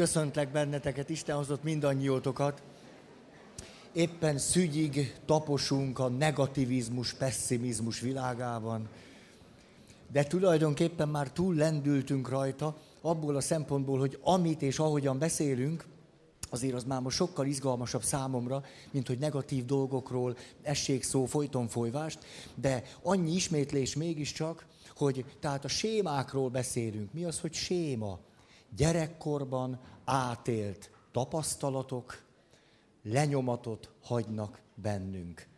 Köszöntlek benneteket, Isten hozott mindannyiótokat. Éppen szügyig taposunk a negativizmus, pessimizmus világában, de tulajdonképpen már túl lendültünk rajta, abból a szempontból, hogy amit és ahogyan beszélünk, azért az már most sokkal izgalmasabb számomra, mint hogy negatív dolgokról essék szó folyton folyvást, de annyi ismétlés mégiscsak, hogy tehát a sémákról beszélünk. Mi az, hogy séma? Gyerekkorban átélt tapasztalatok lenyomatot hagynak bennünk.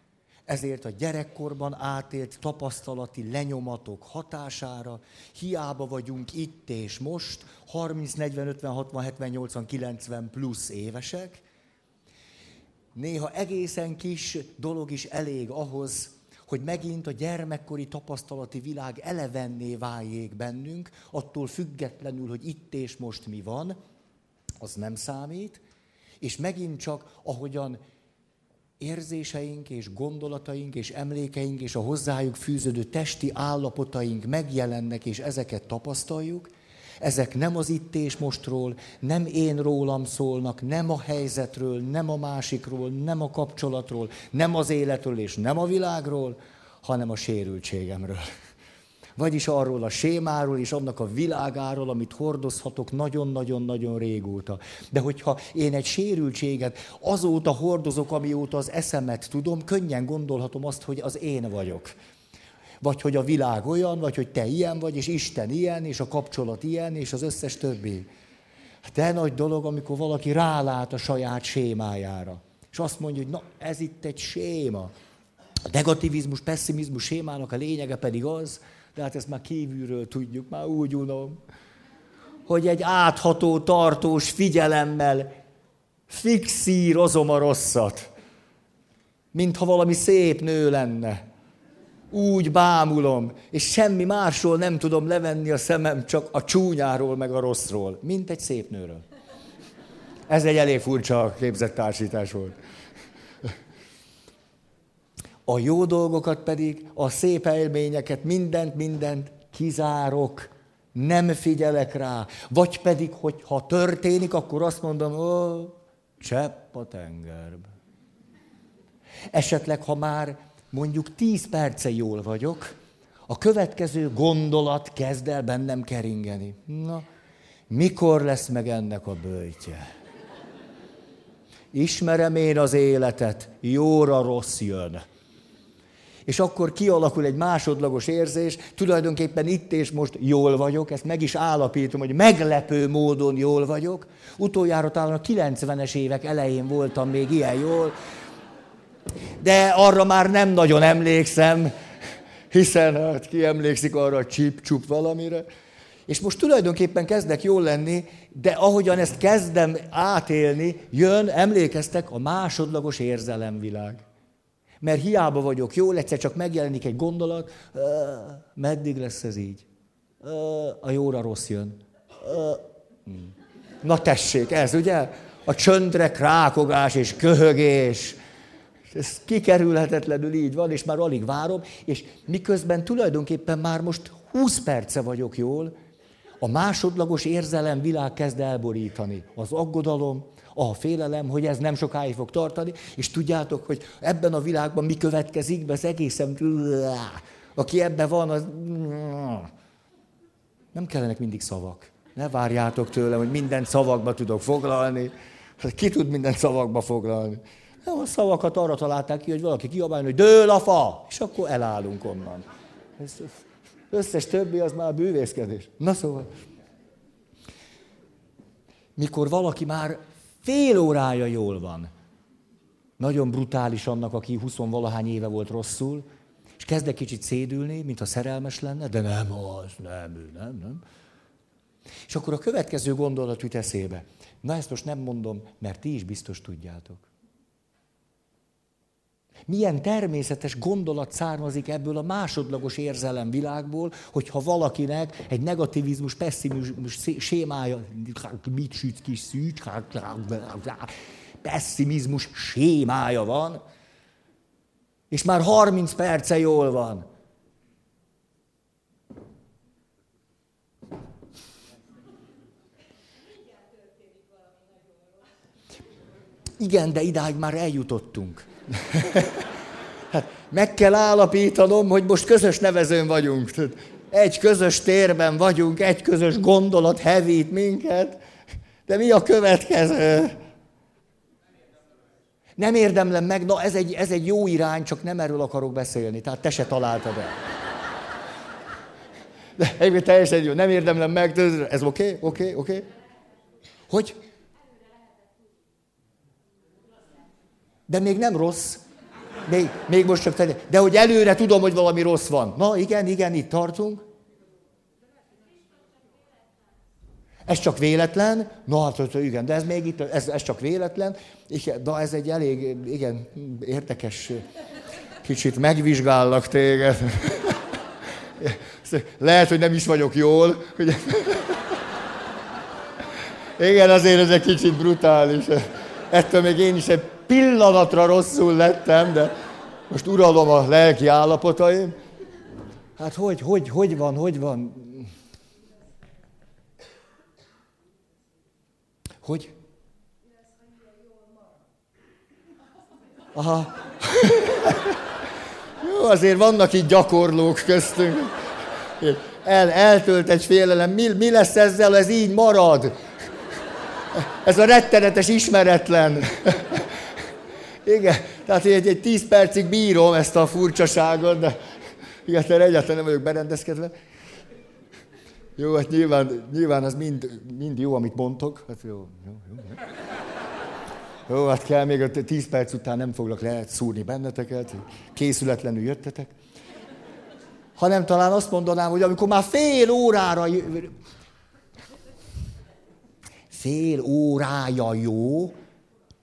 Ezért a gyerekkorban átélt tapasztalati lenyomatok hatására hiába vagyunk itt és most, 30, 40, 50, 60, 70, 80, 90 plusz évesek, néha egészen kis dolog is elég ahhoz, hogy megint a gyermekkori tapasztalati világ elevenné váljék bennünk, attól függetlenül, hogy itt és most mi van, az nem számít, és megint csak ahogyan érzéseink és gondolataink és emlékeink és a hozzájuk fűződő testi állapotaink megjelennek, és ezeket tapasztaljuk, ezek nem az itt és mostról, nem én rólam szólnak, nem a helyzetről, nem a másikról, nem a kapcsolatról, nem az életről és nem a világról, hanem a sérültségemről. Vagyis arról a sémáról és annak a világáról, amit hordozhatok nagyon-nagyon-nagyon régóta. De hogyha én egy sérültséget azóta hordozok, amióta az eszemet tudom, könnyen gondolhatom azt, hogy az én vagyok. Vagy hogy a világ olyan, vagy hogy te ilyen vagy, és Isten ilyen, és a kapcsolat ilyen, és az összes többi. De hát nagy dolog, amikor valaki rálát a saját sémájára. És azt mondja, hogy na, ez itt egy séma. A negativizmus, pessimizmus sémának a lényege pedig az, de hát ezt már kívülről tudjuk, már úgy unom, hogy egy átható, tartós figyelemmel fixírozom a rosszat, mintha valami szép nő lenne. Úgy bámulom, és semmi másról nem tudom levenni a szemem, csak a csúnyáról, meg a rosszról, mint egy szép nőről. Ez egy elég furcsa képzett társítás volt. A jó dolgokat pedig, a szép élményeket, mindent, mindent kizárok, nem figyelek rá. Vagy pedig, hogy ha történik, akkor azt mondom, ó, csepp a tengerbe. Esetleg, ha már mondjuk tíz perce jól vagyok, a következő gondolat kezd el bennem keringeni. Na, mikor lesz meg ennek a bőjtje? Ismerem én az életet, jóra rossz jön és akkor kialakul egy másodlagos érzés, tulajdonképpen itt és most jól vagyok, ezt meg is állapítom, hogy meglepő módon jól vagyok. Utoljára talán a 90-es évek elején voltam még ilyen jól, de arra már nem nagyon emlékszem, hiszen hát ki emlékszik arra a csip-csup valamire. És most tulajdonképpen kezdek jól lenni, de ahogyan ezt kezdem átélni, jön, emlékeztek, a másodlagos érzelemvilág mert hiába vagyok jó, egyszer csak megjelenik egy gondolat, meddig lesz ez így? A jóra rossz jön. Hmm. Na tessék, ez ugye? A csöndre krákogás és köhögés. Ez kikerülhetetlenül így van, és már alig várom, és miközben tulajdonképpen már most 20 perce vagyok jól, a másodlagos érzelem világ kezd elborítani. Az aggodalom, a félelem, hogy ez nem sokáig fog tartani, és tudjátok, hogy ebben a világban mi következik be, az egészen... Aki ebben van, az... Nem kellenek mindig szavak. Ne várjátok tőlem, hogy minden szavakba tudok foglalni. Ki tud minden szavakba foglalni? Nem, a szavakat arra találták ki, hogy valaki kiabálni, hogy dől a fa, és akkor elállunk onnan. Ez összes többi az már bűvészkedés. Na szóval, mikor valaki már Fél órája jól van. Nagyon brutális annak, aki 20 valahány éve volt rosszul, és kezd egy kicsit szédülni, mintha szerelmes lenne, de nem az, nem, ő, nem, nem. És akkor a következő gondolat jut eszébe. Na ezt most nem mondom, mert ti is biztos tudjátok. Milyen természetes gondolat származik ebből a másodlagos érzelemvilágból, hogyha valakinek egy negativizmus, pessimizmus sémája, mit süt kis szűcs, pessimizmus sémája van, és már 30 perce jól van. Igen, de idáig már eljutottunk. hát meg kell állapítanom, hogy most közös nevezőn vagyunk. Egy közös térben vagyunk, egy közös gondolat hevít minket. De mi a következő? Nem érdemlem meg, na ez egy, ez egy jó irány, csak nem erről akarok beszélni. Tehát te se találtad el. De egyébként teljesen jó, nem érdemlem meg, ez oké, okay, oké, okay, oké. Okay. Hogy? De még nem rossz. Még, még most csak tenni. De hogy előre tudom, hogy valami rossz van. Na igen, igen, itt tartunk. Ez csak véletlen? Na hát, igen, de ez még itt, ez, ez csak véletlen. Igen, de ez egy elég, igen, érdekes, kicsit megvizsgállak téged. Lehet, hogy nem is vagyok jól. Hogy... Igen, azért ez egy kicsit brutális. Ettől még én is egy pillanatra rosszul lettem, de most uralom a lelki állapotaim. Hát hogy, hogy, hogy van, hogy van? Hogy? Aha. Jó, azért vannak itt gyakorlók köztünk. El, eltölt egy félelem. Mi, mi lesz ezzel, ez így marad? Ez a rettenetes ismeretlen. Igen, tehát egy, egy tíz percig bírom ezt a furcsaságot, de igen, egyáltalán nem vagyok berendezkedve. Jó, hát nyilván, nyilván az mind, mind jó, amit mondtok. Hát jó, jó, jó. Jó, hát kell még a tíz perc után nem foglak lehet szúrni benneteket, készületlenül jöttetek. Hanem talán azt mondanám, hogy amikor már fél órára fél órája jó,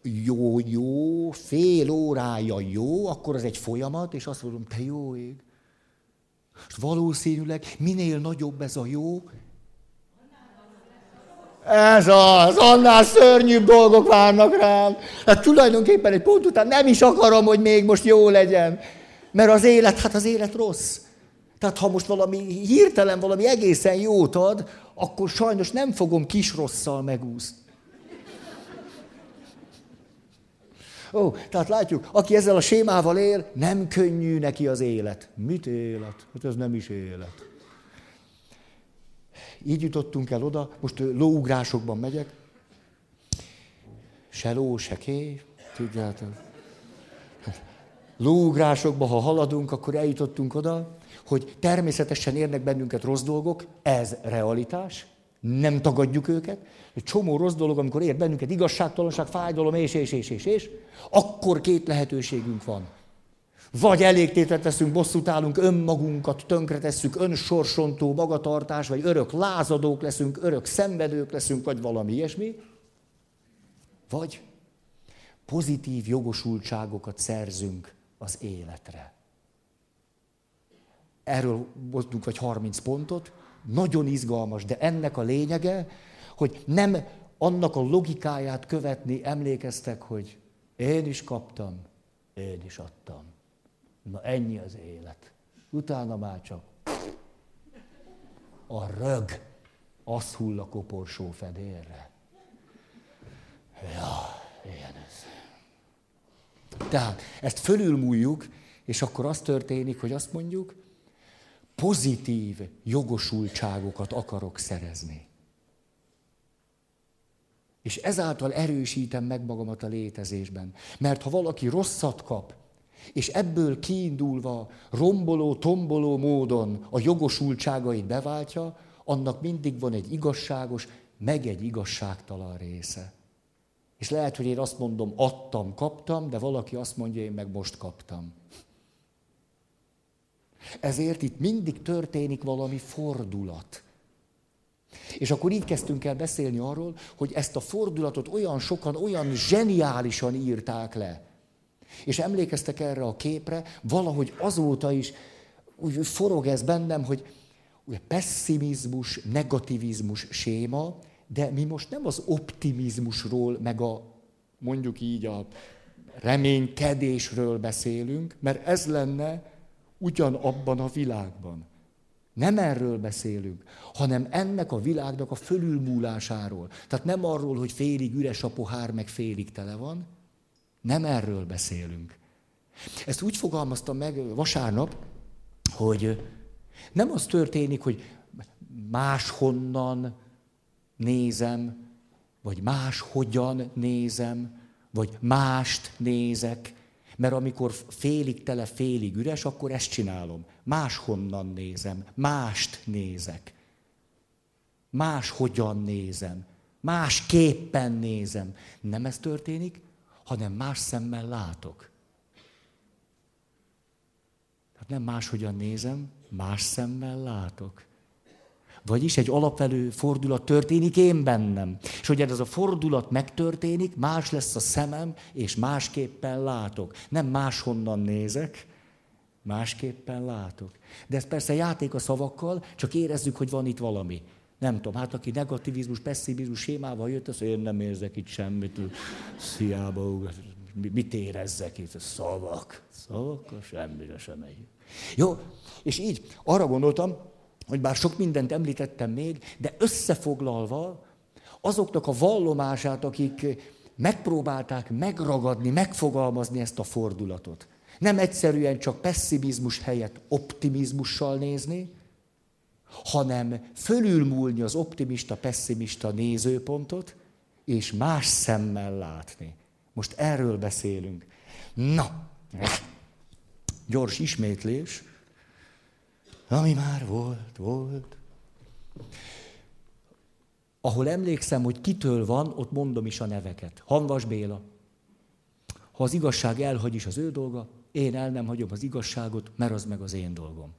jó, jó, fél órája jó, akkor az egy folyamat, és azt mondom, te jó ég. És valószínűleg minél nagyobb ez a jó, ez az, annál szörnyűbb dolgok várnak rám. Hát tulajdonképpen egy pont után nem is akarom, hogy még most jó legyen. Mert az élet, hát az élet rossz. Tehát ha most valami hirtelen valami egészen jót ad, akkor sajnos nem fogom kis rosszal megúszni. Ó, tehát látjuk, aki ezzel a sémával él, nem könnyű neki az élet. Mit élet? Hát ez nem is élet. Így jutottunk el oda, most lóugrásokban megyek. Se ló, se ké, tudjátok. Lóugrásokban, ha haladunk, akkor eljutottunk oda, hogy természetesen érnek bennünket rossz dolgok, ez realitás, nem tagadjuk őket. Egy csomó rossz dolog, amikor ér bennünket igazságtalanság, fájdalom, és, és, és, és, és, akkor két lehetőségünk van. Vagy elégtétet teszünk, bosszút állunk, önmagunkat tönkretesszük, önsorsontó magatartás, vagy örök lázadók leszünk, örök szenvedők leszünk, vagy valami ilyesmi. Vagy pozitív jogosultságokat szerzünk az életre. Erről voltunk vagy 30 pontot, nagyon izgalmas, de ennek a lényege, hogy nem annak a logikáját követni, emlékeztek, hogy én is kaptam, én is adtam. Na ennyi az élet. Utána már csak a rög, az hull a koporsó fedélre. Ja, ilyen ez. Tehát ezt fölülmúljuk, és akkor az történik, hogy azt mondjuk, pozitív jogosultságokat akarok szerezni. És ezáltal erősítem meg magamat a létezésben. Mert ha valaki rosszat kap, és ebből kiindulva romboló, tomboló módon a jogosultságait beváltja, annak mindig van egy igazságos, meg egy igazságtalan része. És lehet, hogy én azt mondom, adtam, kaptam, de valaki azt mondja, én meg most kaptam. Ezért itt mindig történik valami fordulat. És akkor így kezdtünk el beszélni arról, hogy ezt a fordulatot olyan sokan, olyan zseniálisan írták le. És emlékeztek erre a képre, valahogy azóta is úgy forog ez bennem, hogy pessimizmus, negativizmus séma, de mi most nem az optimizmusról, meg a mondjuk így a reménykedésről beszélünk, mert ez lenne ugyanabban a világban. Nem erről beszélünk, hanem ennek a világnak a fölülmúlásáról. Tehát nem arról, hogy félig üres a pohár, meg félig tele van, Nem erről beszélünk. Ezt úgy fogalmaztam meg vasárnap, hogy nem az történik, hogy máshonnan nézem, vagy máshogyan nézem, vagy mást nézek, mert amikor félig tele, félig üres, akkor ezt csinálom. Máshonnan nézem, mást nézek. Máshogyan nézem, másképpen nézem. Nem ez történik, hanem más szemmel látok. Tehát nem máshogyan nézem, más szemmel látok. Vagyis egy alapvelő fordulat történik én bennem. És hogy ez a fordulat megtörténik, más lesz a szemem, és másképpen látok. Nem máshonnan nézek, másképpen látok. De ez persze játék a szavakkal, csak érezzük, hogy van itt valami. Nem tudom, hát aki negativizmus, pessimizmus sémával jött, az én nem érzek itt semmit. Sziába, mit érezzek itt? Szavak. Szavak, semmire sem megy. Jó, és így arra gondoltam, hogy bár sok mindent említettem még, de összefoglalva azoknak a vallomását, akik megpróbálták megragadni, megfogalmazni ezt a fordulatot. Nem egyszerűen csak pessimizmus helyett optimizmussal nézni, hanem fölülmúlni az optimista, pessimista nézőpontot, és más szemmel látni. Most erről beszélünk. Na, gyors ismétlés. Ami már volt, volt. Ahol emlékszem, hogy kitől van, ott mondom is a neveket. Hanvas Béla. Ha az igazság elhagy is az ő dolga, én el nem hagyom az igazságot, mert az meg az én dolgom.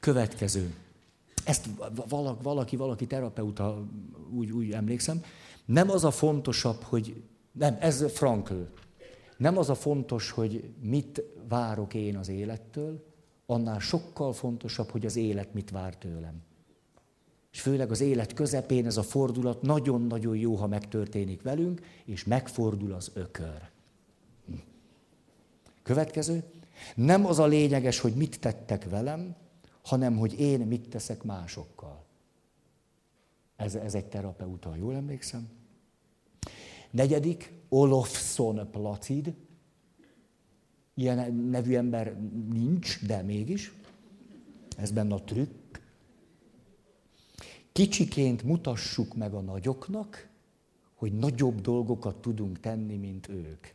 Következő. Ezt valaki, valaki, valaki terapeuta, úgy, úgy emlékszem. Nem az a fontosabb, hogy... Nem, ez Frankl. Nem az a fontos, hogy mit várok én az élettől, annál sokkal fontosabb, hogy az élet mit vár tőlem. És főleg az élet közepén ez a fordulat nagyon-nagyon jó, ha megtörténik velünk, és megfordul az ökör. Következő. Nem az a lényeges, hogy mit tettek velem, hanem hogy én mit teszek másokkal. Ez, ez egy terapeuta, jól emlékszem? Negyedik, Olofsson Placid, Ilyen nevű ember nincs, de mégis. Ez benne a trükk. Kicsiként mutassuk meg a nagyoknak, hogy nagyobb dolgokat tudunk tenni, mint ők.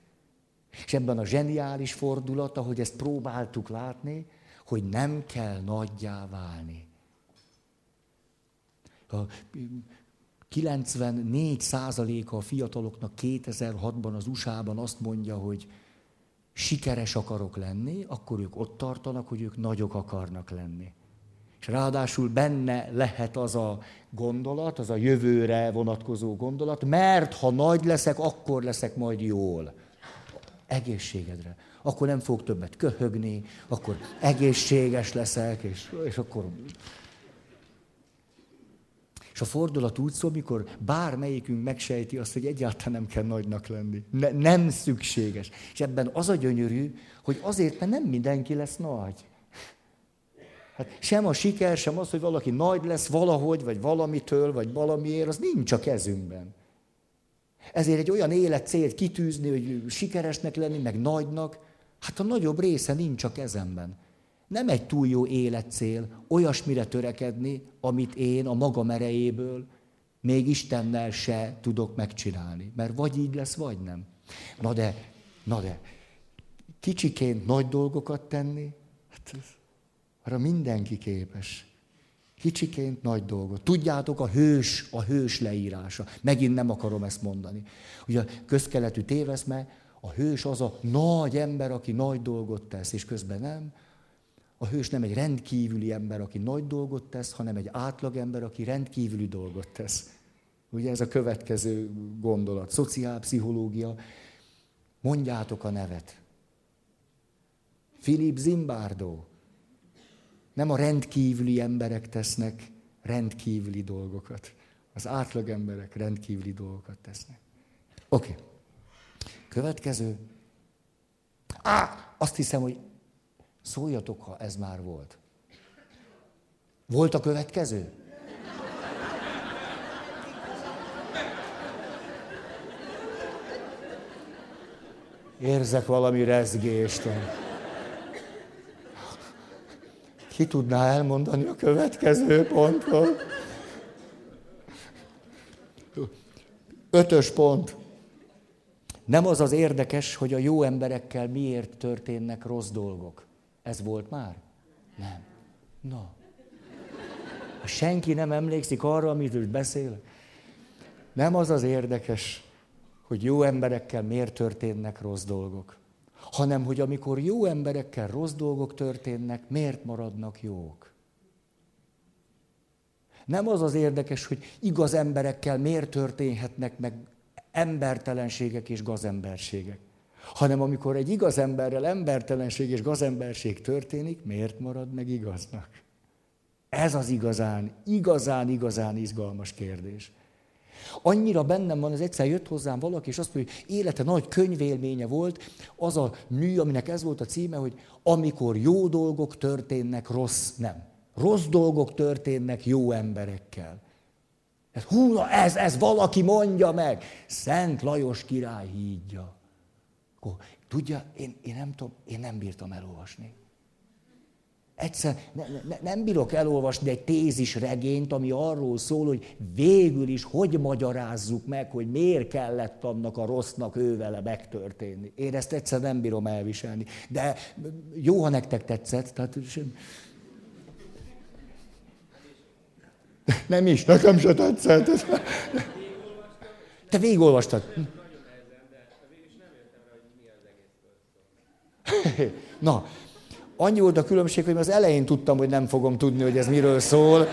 És ebben a zseniális fordulat, ahogy ezt próbáltuk látni, hogy nem kell nagyjá válni. A 94 százaléka a fiataloknak 2006-ban az USA-ban azt mondja, hogy sikeres akarok lenni, akkor ők ott tartanak, hogy ők nagyok akarnak lenni. És ráadásul benne lehet az a gondolat, az a jövőre vonatkozó gondolat, mert ha nagy leszek, akkor leszek majd jól. Egészségedre. Akkor nem fog többet köhögni, akkor egészséges leszek, és, és akkor a fordulat úgy szól, mikor bármelyikünk megsejti azt, hogy egyáltalán nem kell nagynak lenni. Ne, nem szükséges. És ebben az a gyönyörű, hogy azért, mert nem mindenki lesz nagy. Hát sem a siker, sem az, hogy valaki nagy lesz valahogy, vagy valamitől, vagy valamiért, az nincs a kezünkben. Ezért egy olyan életcélt kitűzni, hogy sikeresnek lenni, meg nagynak, hát a nagyobb része nincs a kezemben nem egy túl jó életcél, olyasmire törekedni, amit én a magam erejéből még Istennel se tudok megcsinálni. Mert vagy így lesz, vagy nem. Na de, na de, kicsiként nagy dolgokat tenni, hát ez, arra mindenki képes. Kicsiként nagy dolgot. Tudjátok, a hős, a hős leírása. Megint nem akarom ezt mondani. Ugye a közkeletű téveszme, a hős az a nagy ember, aki nagy dolgot tesz, és közben nem. A hős nem egy rendkívüli ember, aki nagy dolgot tesz, hanem egy átlag ember, aki rendkívüli dolgot tesz. Ugye ez a következő gondolat. Szociálpszichológia. Mondjátok a nevet. Philip Zimbardo. Nem a rendkívüli emberek tesznek rendkívüli dolgokat. Az átlag emberek rendkívüli dolgokat tesznek. Oké. Okay. Következő. Á, azt hiszem, hogy Szóljatok, ha ez már volt. Volt a következő? Érzek valami rezgést. Ki tudná elmondani a következő pontot? Ötös pont. Nem az az érdekes, hogy a jó emberekkel miért történnek rossz dolgok. Ez volt már? Nem. Na. Ha senki nem emlékszik arra, amit beszél, nem az az érdekes, hogy jó emberekkel miért történnek rossz dolgok, hanem hogy amikor jó emberekkel rossz dolgok történnek, miért maradnak jók. Nem az az érdekes, hogy igaz emberekkel miért történhetnek meg embertelenségek és gazemberségek. Hanem amikor egy igaz emberrel embertelenség és gazemberség történik, miért marad meg igaznak? Ez az igazán, igazán, igazán izgalmas kérdés. Annyira bennem van, az egyszer jött hozzám valaki, és azt mondja, hogy élete nagy könyvélménye volt, az a mű, aminek ez volt a címe, hogy amikor jó dolgok történnek, rossz nem. Rossz dolgok történnek jó emberekkel. Ez, hú, na ez, ez valaki mondja meg. Szent Lajos király hídja. Akkor, tudja, én, én nem tudom, én nem bírtam elolvasni. Egyszer ne, ne, nem bírok elolvasni egy tézis regényt, ami arról szól, hogy végül is hogy magyarázzuk meg, hogy miért kellett annak a rossznak ővele megtörténni. Én ezt egyszer nem bírom elviselni. De jó, ha nektek tetszett. Tehát Nem is, nekem se tetszett. Te végigolvastad. Na, annyi volt a különbség, hogy az elején tudtam, hogy nem fogom tudni, hogy ez miről szól.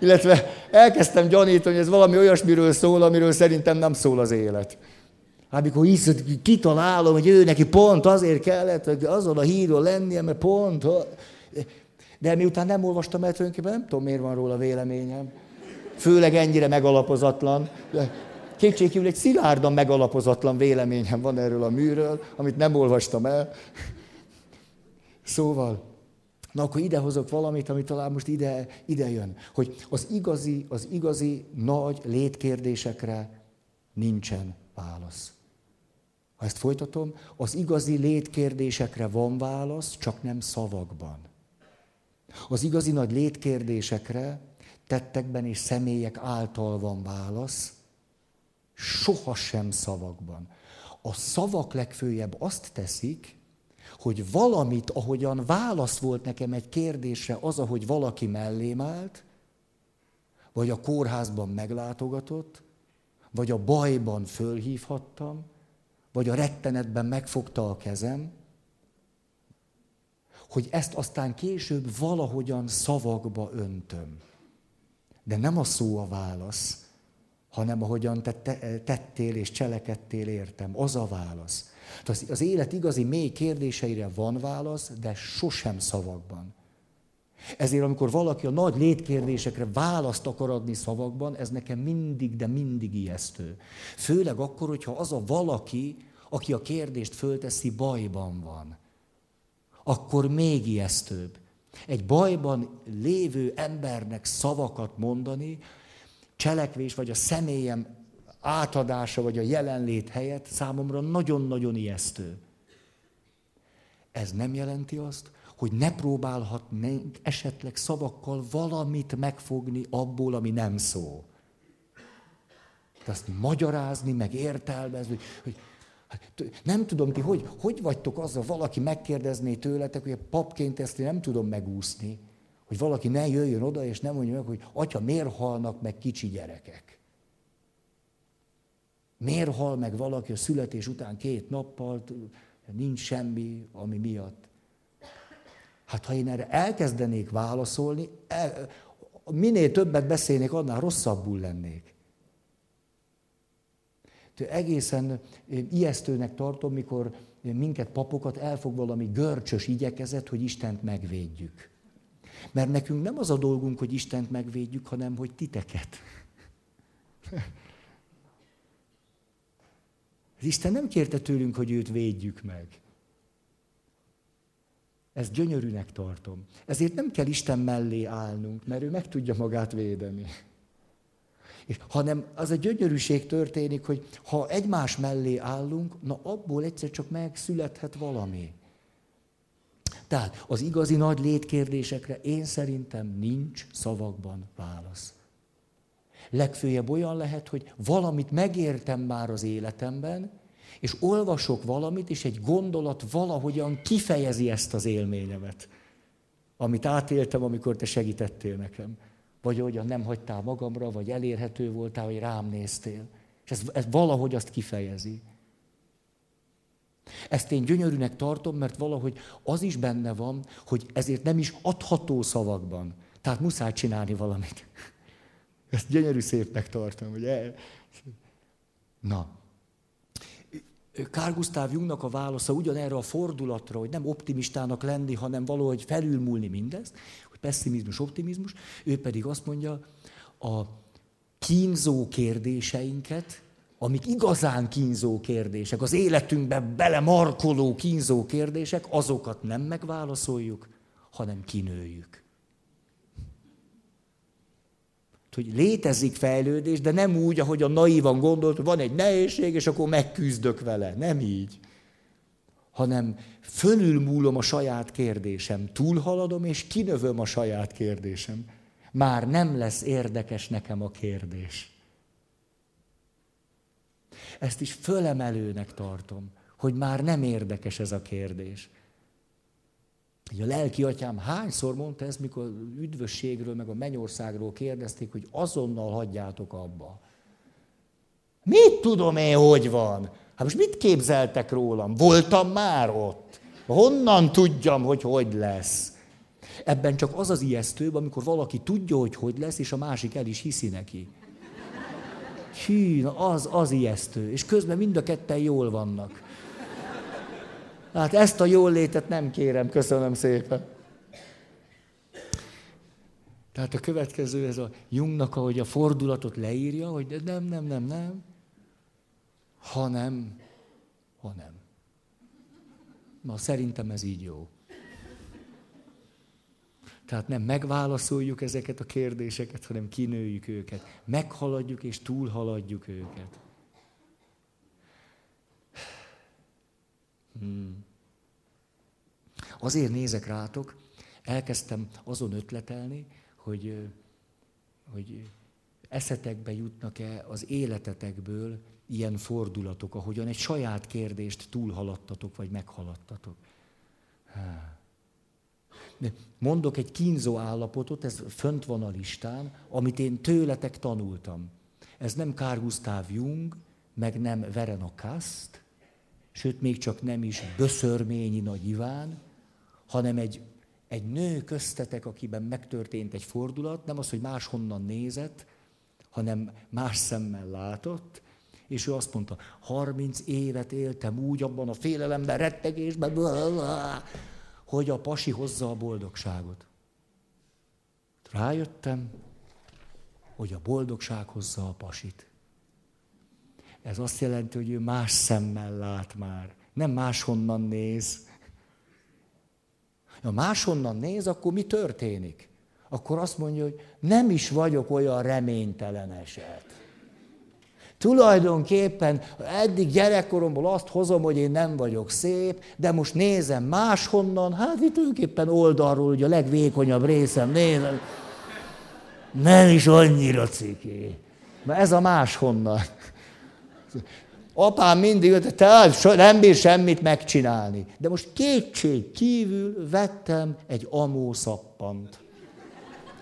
Illetve elkezdtem gyanítani, hogy ez valami olyasmiről szól, amiről szerintem nem szól az élet. Hát mikor így kitalálom, hogy ő neki pont azért kellett hogy azon a híron lennie, mert pont... De miután nem olvastam el, tulajdonképpen nem tudom, miért van róla véleményem. Főleg ennyire megalapozatlan. Kétségkívül egy szilárdan megalapozatlan véleményem van erről a műről, amit nem olvastam el. Szóval, na akkor idehozok valamit, ami talán most ide, ide jön. Hogy az igazi, az igazi nagy létkérdésekre nincsen válasz. Ha ezt folytatom, az igazi létkérdésekre van válasz, csak nem szavakban. Az igazi nagy létkérdésekre tettekben és személyek által van válasz, sohasem szavakban. A szavak legfőjebb azt teszik, hogy valamit, ahogyan válasz volt nekem egy kérdésre, az, ahogy valaki mellém állt, vagy a kórházban meglátogatott, vagy a bajban fölhívhattam, vagy a rettenetben megfogta a kezem, hogy ezt aztán később valahogyan szavakba öntöm. De nem a szó a válasz, hanem ahogyan te tettél és cselekedtél értem, az a válasz. Az, az élet igazi mély kérdéseire van válasz, de sosem szavakban. Ezért, amikor valaki a nagy létkérdésekre választ akar adni szavakban, ez nekem mindig, de mindig ijesztő. Főleg akkor, hogyha az a valaki, aki a kérdést fölteszi, bajban van akkor még ijesztőbb. Egy bajban lévő embernek szavakat mondani, cselekvés vagy a személyem átadása vagy a jelenlét helyett számomra nagyon-nagyon ijesztő. Ez nem jelenti azt, hogy ne próbálhatnénk esetleg szavakkal valamit megfogni abból, ami nem szó. De azt magyarázni, meg értelmezni, hogy nem tudom ti, hogy, hogy vagytok azzal, valaki megkérdezné tőletek, hogy a papként ezt én nem tudom megúszni, hogy valaki ne jöjjön oda, és nem mondja meg, hogy atya, miért halnak meg kicsi gyerekek? Miért hal meg valaki a születés után két nappal, nincs semmi, ami miatt? Hát ha én erre elkezdenék válaszolni, el, minél többet beszélnék, annál rosszabbul lennék. Egészen ijesztőnek tartom, mikor minket papokat elfog valami görcsös igyekezet, hogy Istent megvédjük. Mert nekünk nem az a dolgunk, hogy Istent megvédjük, hanem hogy titeket. Isten nem kérte tőlünk, hogy őt védjük meg. Ezt gyönyörűnek tartom. Ezért nem kell Isten mellé állnunk, mert ő meg tudja magát védeni. És, hanem az a gyönyörűség történik, hogy ha egymás mellé állunk, na abból egyszer csak megszülethet valami. Tehát az igazi nagy létkérdésekre én szerintem nincs szavakban válasz. Legfőjebb olyan lehet, hogy valamit megértem már az életemben, és olvasok valamit, és egy gondolat valahogyan kifejezi ezt az élményemet, amit átéltem, amikor te segítettél nekem. Vagy olyan nem hagytál magamra, vagy elérhető voltál, vagy rám néztél. És ez, ez valahogy azt kifejezi. Ezt én gyönyörűnek tartom, mert valahogy az is benne van, hogy ezért nem is adható szavakban. Tehát muszáj csinálni valamit. Ezt gyönyörű szépnek tartom, ugye? Na. Kár Gustav Jungnak a válasza ugyanerre a fordulatra, hogy nem optimistának lenni, hanem valahogy felülmúlni mindezt, hogy pessimizmus, optimizmus, ő pedig azt mondja, a kínzó kérdéseinket, amik igazán kínzó kérdések, az életünkbe belemarkoló kínzó kérdések, azokat nem megválaszoljuk, hanem kinőjük. Hogy létezik fejlődés, de nem úgy, ahogy a naívan gondolt, hogy van egy nehézség, és akkor megküzdök vele. Nem így. Hanem fölülmúlom a saját kérdésem, túlhaladom, és kinövöm a saját kérdésem. Már nem lesz érdekes nekem a kérdés. Ezt is fölemelőnek tartom, hogy már nem érdekes ez a kérdés. A lelki atyám hányszor mondta ezt, mikor üdvösségről, meg a mennyországról kérdezték, hogy azonnal hagyjátok abba. Mit tudom én, hogy van? Hát most mit képzeltek rólam? Voltam már ott. Honnan tudjam, hogy hogy lesz? Ebben csak az az ijesztőbb, amikor valaki tudja, hogy hogy lesz, és a másik el is hiszi neki. Hű, na az, az ijesztő. És közben mind a ketten jól vannak. Hát ezt a jól létet nem kérem, köszönöm szépen. Tehát a következő, ez a Jungnak, ahogy a fordulatot leírja, hogy nem, nem, nem, nem, hanem, hanem. Na, szerintem ez így jó. Tehát nem megválaszoljuk ezeket a kérdéseket, hanem kinőjük őket. Meghaladjuk és túlhaladjuk őket. Hmm. Azért nézek rátok, elkezdtem azon ötletelni, hogy, hogy eszetekbe jutnak-e az életetekből ilyen fordulatok, ahogyan egy saját kérdést túlhaladtatok, vagy meghaladtatok. Hát. Mondok egy kínzó állapotot, ez fönt van a listán, amit én tőletek tanultam. Ez nem Carl Gustav Jung, meg nem Verena Kast, sőt, még csak nem is Böszörményi Nagy Iván, hanem egy, egy nő köztetek, akiben megtörtént egy fordulat, nem az, hogy máshonnan nézett, hanem más szemmel látott, és ő azt mondta, 30 évet éltem úgy abban a félelemben, rettegésben, hogy a pasi hozza a boldogságot. Rájöttem, hogy a boldogság hozza a pasit. Ez azt jelenti, hogy ő más szemmel lát már. Nem máshonnan néz. Ha máshonnan néz, akkor mi történik? Akkor azt mondja, hogy nem is vagyok olyan reménytelen eset. Tulajdonképpen eddig gyerekkoromból azt hozom, hogy én nem vagyok szép, de most nézem máshonnan, hát itt tulajdonképpen oldalról, ugye a legvékonyabb részem nézem, nem is annyira ciki. Mert ez a máshonnan. Apám mindig te nem bír semmit megcsinálni. De most kétség kívül vettem egy amó szappant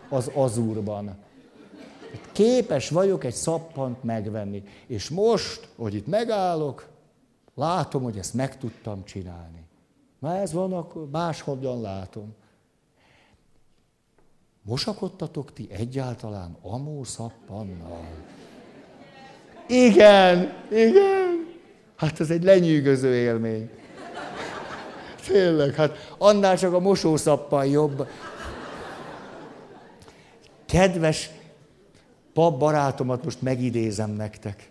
az azurban. Képes vagyok egy szappant megvenni. És most, hogy itt megállok, látom, hogy ezt meg tudtam csinálni. Na ez van, akkor máshogyan látom. Mosakodtatok ti egyáltalán amó szappannal? Igen, igen. Hát ez egy lenyűgöző élmény. Tényleg, hát annál csak a mosószappan jobb. Kedves pap barátomat most megidézem nektek.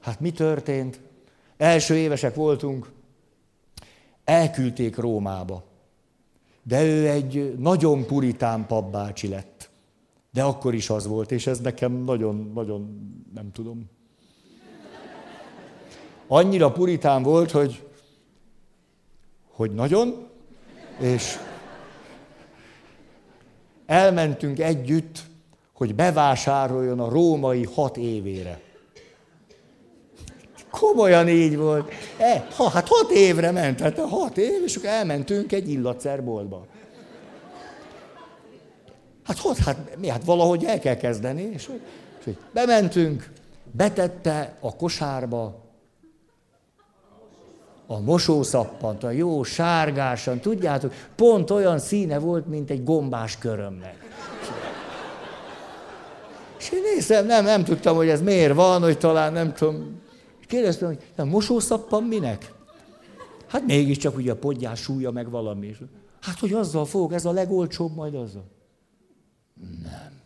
Hát mi történt? Első évesek voltunk, elküldték Rómába. De ő egy nagyon puritán papbácsi lett. De akkor is az volt, és ez nekem nagyon, nagyon, nem tudom. Annyira puritán volt, hogy, hogy nagyon, és elmentünk együtt, hogy bevásároljon a római hat évére. Komolyan így volt. E, ha, hát hat évre ment, hát hat év, és akkor elmentünk egy illatszerboltba. Hát hogy, hát mi, hát valahogy el kell kezdeni. És, és bementünk, betette a kosárba a mosószappant, a jó sárgásan, tudjátok, pont olyan színe volt, mint egy gombás körömnek. És én nézem, nem, nem tudtam, hogy ez miért van, hogy talán nem tudom. Kérdeztem, hogy a mosószappan minek? Hát mégiscsak ugye a podgyás súlya meg valami. Hát, hogy azzal fog, ez a legolcsóbb majd azzal. Nem.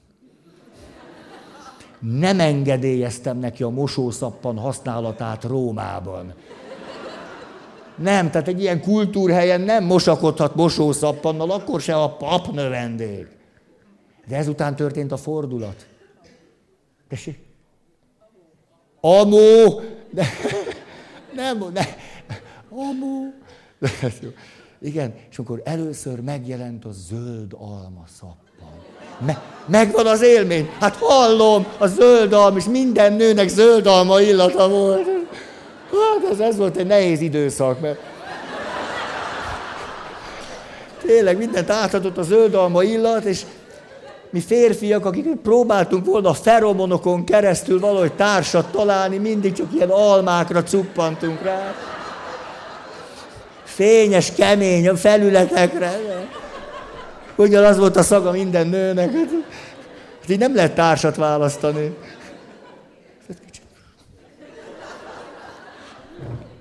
Nem engedélyeztem neki a mosószappan használatát Rómában. Nem, tehát egy ilyen kultúrhelyen nem mosakodhat mosószappannal, akkor se a pap növendék. De ezután történt a fordulat. Tessék? Amó! De, nem, nem. Amó! De, jó. Igen, és akkor először megjelent a zöld alma szap. Me- megvan az élmény. Hát hallom, a zöld alma, és minden nőnek zöld alma illata volt. Hát ez, ez volt egy nehéz időszak, mert tényleg mindent átadott a zöld alma illat, és mi férfiak, akik próbáltunk volna a feromonokon keresztül valahogy társat találni, mindig csak ilyen almákra cuppantunk rá. Fényes, kemény felületekre. Ugyanaz volt a szaga minden nőnek. Hát, hát így nem lehet társat választani.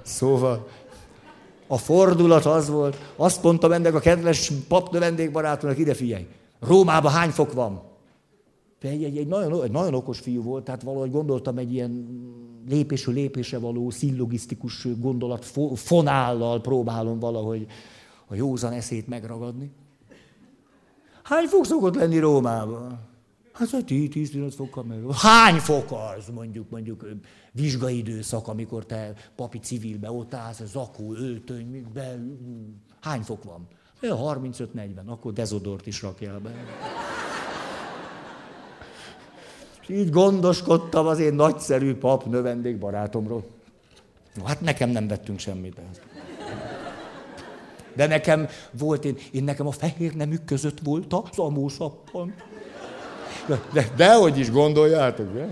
Szóval a fordulat az volt, azt mondtam ennek a kedves papnő vendégbarátomnak, ide figyelj, Rómában hány fok van? Egy, egy, egy, nagyon, egy nagyon okos fiú volt, tehát valahogy gondoltam egy ilyen lépésről lépésre való szillogisztikus gondolat fonállal próbálom valahogy a józan eszét megragadni. Hány fok szokott lenni Rómában? Hát 10-15 fokkal meg. Hány fok az, mondjuk, mondjuk vizsgai időszak, amikor te papi civilbe ott állsz, zakó, öltöny, be, hány fok van? 35-40, akkor dezodort is rakjál be. És így gondoskodtam az én nagyszerű pap növendék barátomról. No, hát nekem nem vettünk semmit. De nekem volt, én, én nekem a fehér nemük között volt az amósappan. De, de, dehogy is gondoljátok. De?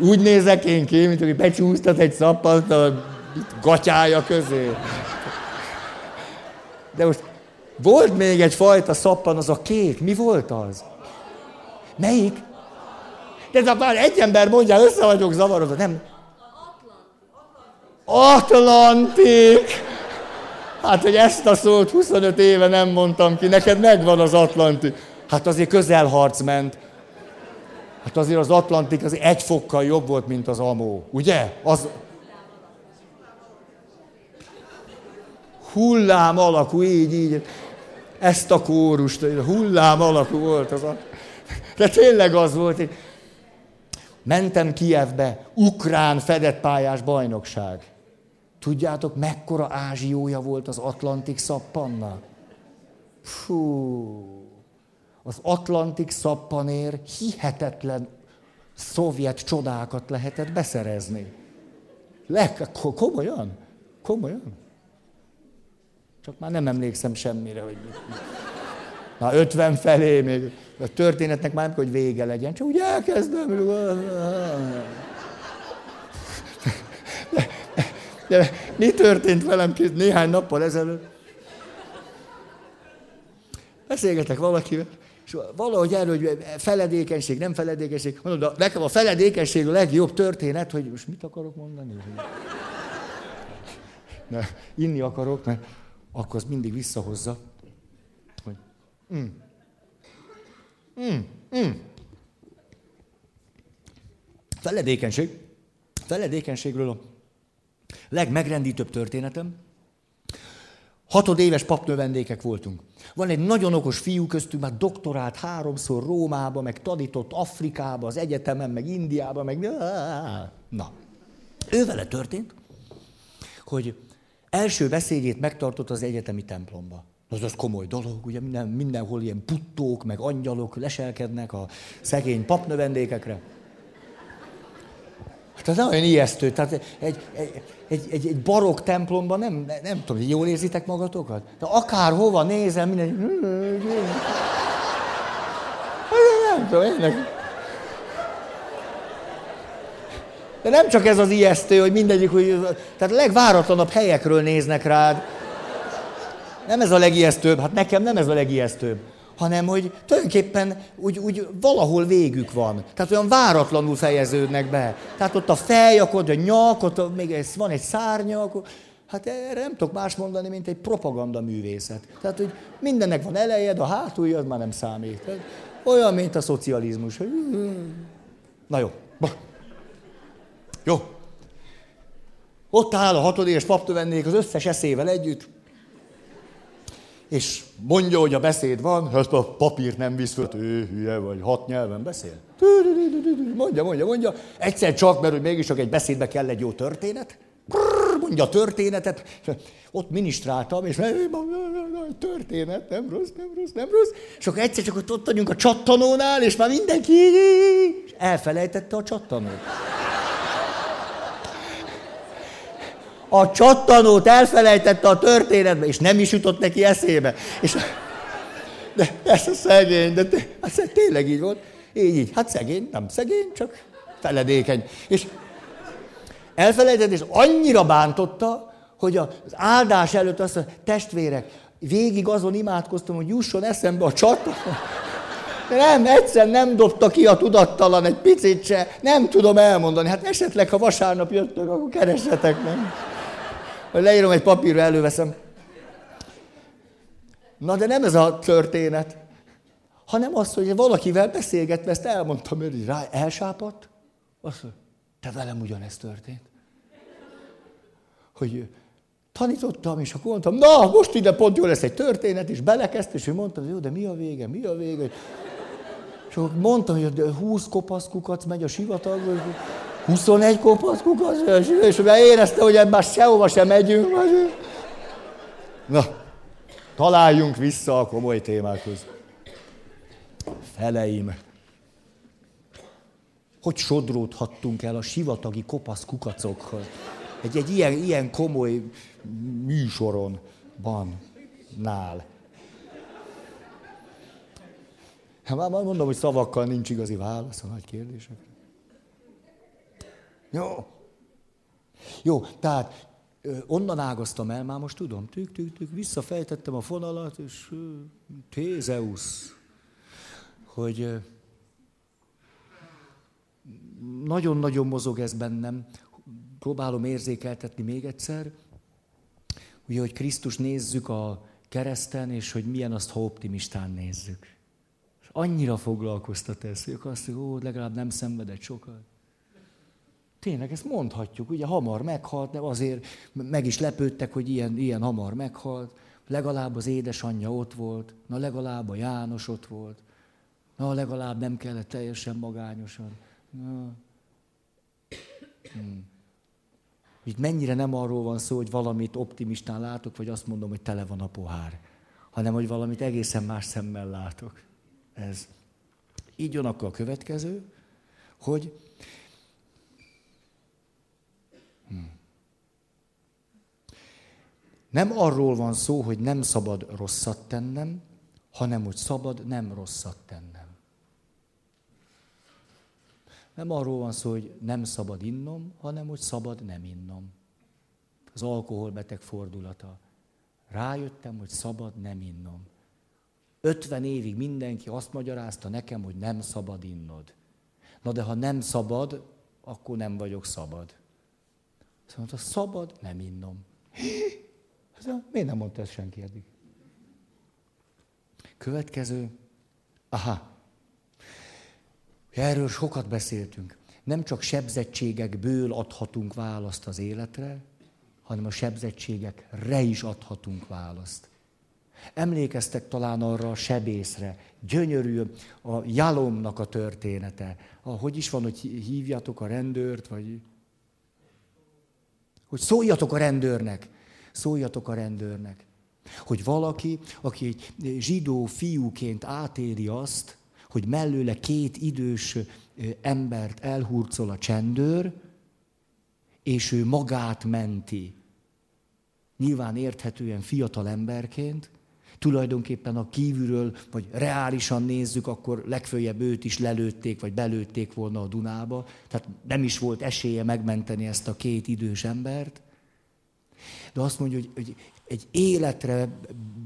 Úgy nézek én ki, mint hogy becsúsztat egy szappant a gatyája közé. De most volt még egy fajta szappan, az a kék. Mi volt az? Melyik? De ez már egy ember mondja, össze vagyok zavarodva. Nem. Atlantik! Hát, hogy ezt a szót 25 éve nem mondtam ki, neked megvan az Atlanti. Hát azért közelharc ment. Hát azért az Atlantik az egy fokkal jobb volt, mint az Amó. Ugye? Az... Hullám alakú, így, így. Ezt a kórust, hullám alakú volt az a... De tényleg az volt, hogy mentem Kievbe, ukrán fedett pályás bajnokság. Tudjátok, mekkora ázsiója volt az Atlantik szappannak? Fú, az Atlantik szappanér hihetetlen szovjet csodákat lehetett beszerezni. Le, komolyan? Komolyan? Csak már nem emlékszem semmire, hogy Na, 50 felé még. A történetnek már nem hogy vége legyen, csak úgy elkezdem. De mi történt velem néhány nappal ezelőtt? Beszélgetek valakivel, és valahogy erről, hogy feledékenység, nem feledékenység. Mondom, de nekem a feledékenység a legjobb történet, hogy most mit akarok mondani? Ne, inni akarok, mert akkor az mindig visszahozza. Hogy, mm, mm, mm. Feledékenység. Feledékenységről a legmegrendítőbb történetem, Hatodéves papnövendékek voltunk. Van egy nagyon okos fiú köztünk, már doktorált háromszor Rómába, meg tanított Afrikába, az egyetemen, meg Indiába, meg... Na, ő történt, hogy első beszédét megtartott az egyetemi templomba. Az az komoly dolog, ugye minden, mindenhol ilyen puttók, meg angyalok leselkednek a szegény papnövendékekre. Hát ez nagyon ijesztő. Tehát egy, egy, egy, egy, barokk templomban nem, nem, nem tudom, jól érzitek magatokat? De akárhova nézem, minden... Nem tudom, ennek... De nem csak ez az ijesztő, hogy mindegyik, hogy... Tehát a legváratlanabb helyekről néznek rád. Nem ez a legijesztőbb, hát nekem nem ez a legijesztőbb hanem hogy tulajdonképpen úgy, úgy valahol végük van. Tehát olyan váratlanul fejeződnek be. Tehát ott a fej, akkor a nyak, ott még ez, van egy szárnya, akkor, hát erre nem tudok más mondani, mint egy propaganda művészet. Tehát, hogy mindennek van elejed, a hátulja, az már nem számít. Olyan, mint a szocializmus. Na jó. Jó. Ott áll a hatodéves paptövennék az összes eszével együtt, és mondja, hogy a beszéd van, ezt a papírt nem visz föl, ő hülye vagy, hat nyelven beszél. Mondja, mondja, mondja. Egyszer csak, mert hogy mégis csak egy beszédbe kell egy jó történet. Mondja a történetet. Ott ministráltam, és történet, nem rossz, nem rossz, nem rossz. És akkor egyszer csak ott vagyunk a csattanónál, és már mindenki elfelejtette a csattanót. A csattanót elfelejtette a történetbe, és nem is jutott neki eszébe. És, de ez a szegény, de te, hát tényleg így volt. Így, így. Hát szegény, nem szegény, csak feledékeny. És elfelejtett, és annyira bántotta, hogy az áldás előtt azt mondja, testvérek, végig azon imádkoztam, hogy jusson eszembe a csata. Nem, egyszer nem dobta ki a tudattalan egy picit se. Nem tudom elmondani. Hát esetleg, ha vasárnap jöttök, akkor keressetek meg hogy leírom egy papírra, előveszem. Na de nem ez a történet, hanem az, hogy valakivel beszélgetve ezt elmondtam, hogy rá elsápadt, azt mondja, te velem ugyanezt történt. Hogy tanítottam, és akkor mondtam, na, most ide pont jó lesz egy történet, és belekezd, és ő mondta, jó, de mi a vége, mi a vége? És akkor mondtam, hogy 20 kopasz kukac megy a sivatagba, 21 kopasz kukac, és érezte, hogy ebben sehova sem megyünk. Na, találjunk vissza a komoly témákhoz. Feleim. Hogy sodródhattunk el a sivatagi kopasz kukacokhoz? Egy, egy ilyen, ilyen komoly műsoron van nál. Hát már mondom, hogy szavakkal nincs igazi válasz a nagy kérdésekre. Jó. Jó, tehát onnan ágaztam el, már most tudom, tük, tük, tük, visszafejtettem a fonalat, és Tézeusz, hogy nagyon-nagyon mozog ez bennem, próbálom érzékeltetni még egyszer, ugye, hogy Krisztus nézzük a kereszten, és hogy milyen azt, ha optimistán nézzük. És annyira foglalkoztat ez, hogy azt mondjuk, ó, legalább nem szenvedett sokat. Tényleg ezt mondhatjuk, ugye hamar meghalt, de azért meg is lepődtek, hogy ilyen, ilyen hamar meghalt. Legalább az édesanyja ott volt, na legalább a János ott volt, na legalább nem kellett teljesen magányosan. Na. Hmm. Itt mennyire nem arról van szó, hogy valamit optimistán látok, vagy azt mondom, hogy tele van a pohár, hanem hogy valamit egészen más szemmel látok. Ez. Így jön akkor a következő, hogy Nem arról van szó, hogy nem szabad rosszat tennem, hanem hogy szabad nem rosszat tennem. Nem arról van szó, hogy nem szabad innom, hanem hogy szabad nem innom. Az alkoholbeteg fordulata. Rájöttem, hogy szabad nem innom. 50 évig mindenki azt magyarázta nekem, hogy nem szabad innod. Na de ha nem szabad, akkor nem vagyok szabad. Azt mondta, szabad, nem innom. Hát, miért nem mondta ezt senki eddig? Következő. Aha. Erről sokat beszéltünk. Nem csak sebzettségekből adhatunk választ az életre, hanem a sebzettségekre is adhatunk választ. Emlékeztek talán arra a sebészre, gyönyörű a Jalomnak a története. A, hogy is van, hogy hívjatok a rendőrt, vagy... Hogy szóljatok a rendőrnek. Szóljatok a rendőrnek. Hogy valaki, aki egy zsidó fiúként átéri azt, hogy mellőle két idős embert elhurcol a csendőr, és ő magát menti. Nyilván érthetően fiatal emberként, tulajdonképpen a kívülről, vagy reálisan nézzük, akkor legfőjebb őt is lelőtték, vagy belőtték volna a Dunába. Tehát nem is volt esélye megmenteni ezt a két idős embert. De azt mondja, hogy, hogy egy életre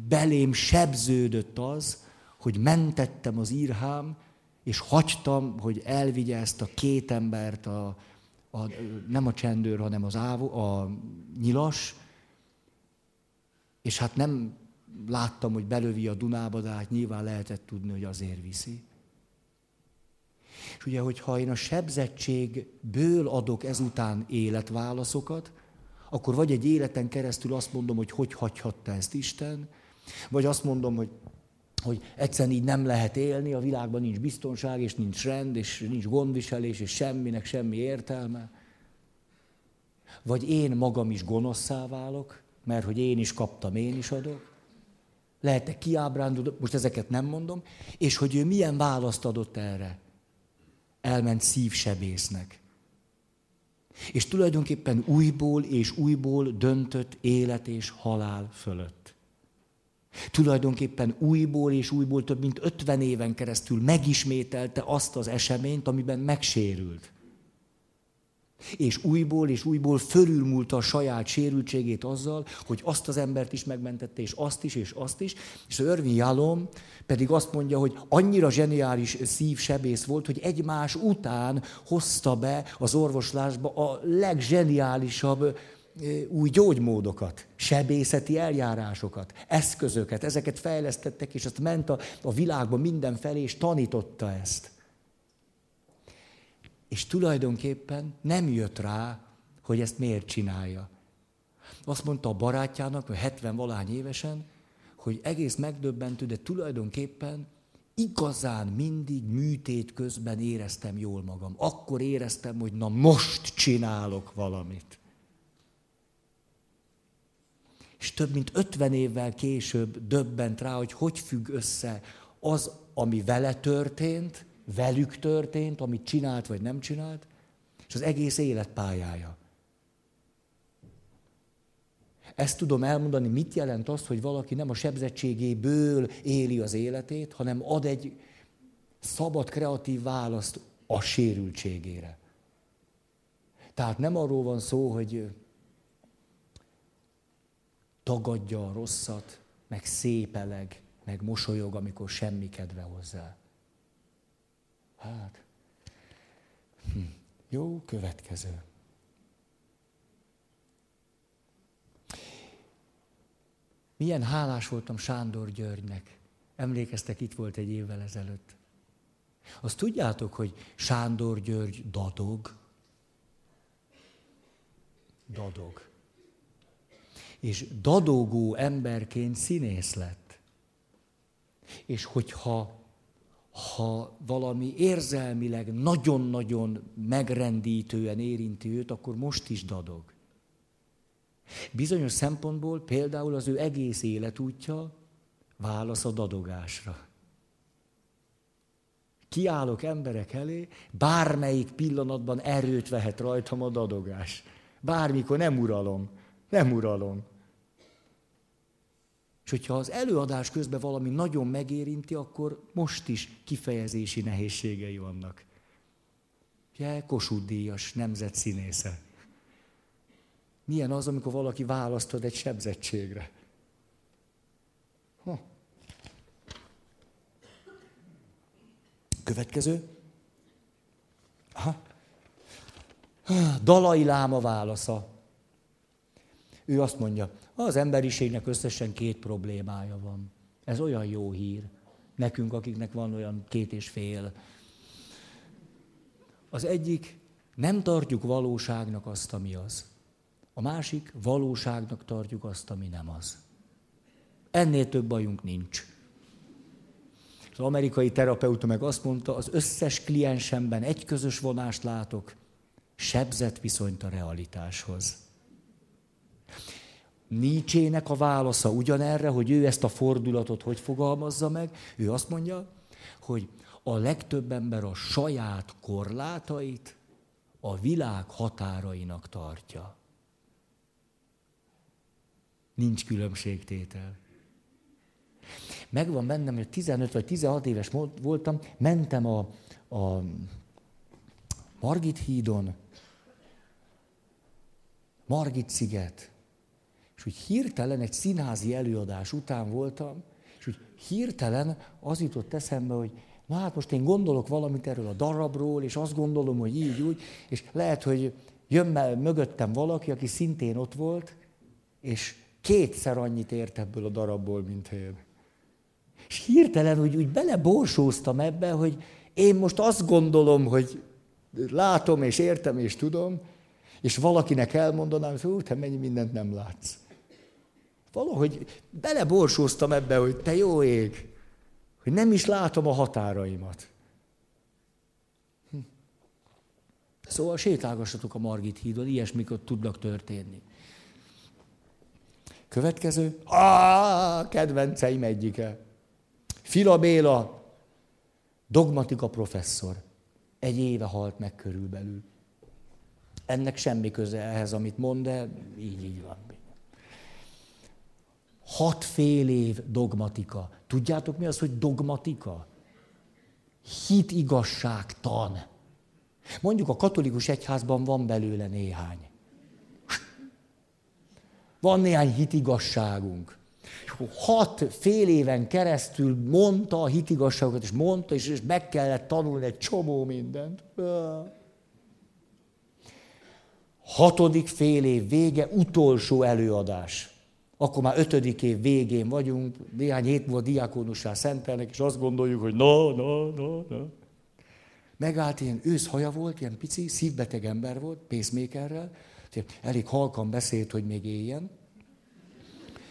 belém sebződött az, hogy mentettem az írhám, és hagytam, hogy elvigye ezt a két embert, a, a, nem a csendőr, hanem az ávó, a nyilas, és hát nem láttam, hogy belövi a Dunába, de hát nyilván lehetett tudni, hogy azért viszi. És ugye, hogyha én a sebzettségből adok ezután életválaszokat, akkor vagy egy életen keresztül azt mondom, hogy hogy hagyhatta ezt Isten, vagy azt mondom, hogy, hogy egyszerűen így nem lehet élni, a világban nincs biztonság, és nincs rend, és nincs gondviselés, és semminek semmi értelme. Vagy én magam is gonoszszá válok, mert hogy én is kaptam, én is adok. Lehet-e kiábrándul, most ezeket nem mondom, és hogy ő milyen választ adott erre. Elment szívsebésznek. És tulajdonképpen újból és újból döntött élet és halál fölött. Tulajdonképpen újból és újból több mint 50 éven keresztül megismételte azt az eseményt, amiben megsérült. És újból és újból fölülmúlta a saját sérültségét azzal, hogy azt az embert is megmentette, és azt is, és azt is. És az Örvin Jalom pedig azt mondja, hogy annyira zseniális szívsebész volt, hogy egymás után hozta be az orvoslásba a legzseniálisabb új gyógymódokat, sebészeti eljárásokat, eszközöket, ezeket fejlesztettek, és azt ment a, a világban mindenfelé, és tanította ezt. És tulajdonképpen nem jött rá, hogy ezt miért csinálja. Azt mondta a barátjának, hogy 70 valány évesen, hogy egész megdöbbentő, de tulajdonképpen igazán mindig műtét közben éreztem jól magam. Akkor éreztem, hogy na most csinálok valamit. És több mint 50 évvel később döbbent rá, hogy hogy függ össze az, ami vele történt, velük történt, amit csinált vagy nem csinált, és az egész életpályája. Ezt tudom elmondani, mit jelent az, hogy valaki nem a sebzettségéből éli az életét, hanem ad egy szabad, kreatív választ a sérültségére. Tehát nem arról van szó, hogy tagadja a rosszat, meg szépeleg, meg mosolyog, amikor semmi kedve hozzá. Hát, hm. jó, következő. Milyen hálás voltam Sándor Györgynek. Emlékeztek, itt volt egy évvel ezelőtt. Azt tudjátok, hogy Sándor György dadog? Dadog. És dadogó emberként színész lett. És hogyha ha valami érzelmileg nagyon-nagyon megrendítően érinti őt, akkor most is dadog. Bizonyos szempontból például az ő egész életútja válasz a dadogásra. Kiállok emberek elé, bármelyik pillanatban erőt vehet rajtam a dadogás. Bármikor nem uralom, nem uralom. És hogyha az előadás közben valami nagyon megérinti, akkor most is kifejezési nehézségei vannak. Ugye, Kossuth Díjas nemzetszínésze. Milyen az, amikor valaki választod egy sebzettségre? Ha. Következő. Aha. Dalai Láma válasza. Ő azt mondja, az emberiségnek összesen két problémája van. Ez olyan jó hír. Nekünk, akiknek van olyan két és fél. Az egyik, nem tartjuk valóságnak azt, ami az. A másik valóságnak tartjuk azt, ami nem az. Ennél több bajunk nincs. Az amerikai terapeuta meg azt mondta, az összes kliensemben egy közös vonást látok, sebzett viszonyt a realitáshoz. Nietzsének a válasza ugyanerre, hogy ő ezt a fordulatot hogy fogalmazza meg, ő azt mondja, hogy a legtöbb ember a saját korlátait a világ határainak tartja. Nincs különbségtétel. Megvan bennem, hogy 15 vagy 16 éves voltam, mentem a, a Margit hídon, Margit sziget, és úgy hirtelen egy színházi előadás után voltam, és úgy hirtelen az jutott eszembe, hogy na hát most én gondolok valamit erről a darabról, és azt gondolom, hogy így, úgy, és lehet, hogy jön mögöttem valaki, aki szintén ott volt, és kétszer annyit ért ebből a darabból, mint én. És hirtelen úgy, úgy beleborsóztam ebbe, hogy én most azt gondolom, hogy látom és értem és tudom, és valakinek elmondanám, hogy te mennyi mindent nem látsz. Valahogy beleborsóztam ebbe, hogy te jó ég, hogy nem is látom a határaimat. Szóval sétálgassatok a Margit hídon, ilyesmik ott tudnak történni. Következő, a kedvenceim egyike. Fila Béla, dogmatika professzor. Egy éve halt meg körülbelül. Ennek semmi köze ehhez, amit mond, de így, így van. Hat fél év dogmatika. Tudjátok mi az, hogy dogmatika? Hit igazságtan. Mondjuk a katolikus egyházban van belőle néhány. Van néhány hitigasságunk. Hat fél éven keresztül mondta a hitigasságokat, és mondta, és, és meg kellett tanulni egy csomó mindent. Hatodik fél év vége, utolsó előadás. Akkor már ötödik év végén vagyunk, néhány hét múlva diákonussá szentelnek, és azt gondoljuk, hogy na, na, na, na. Megállt, ilyen őszhaja volt, ilyen pici, szívbeteg ember volt, pacemakerrel, elég halkan beszélt, hogy még éljen.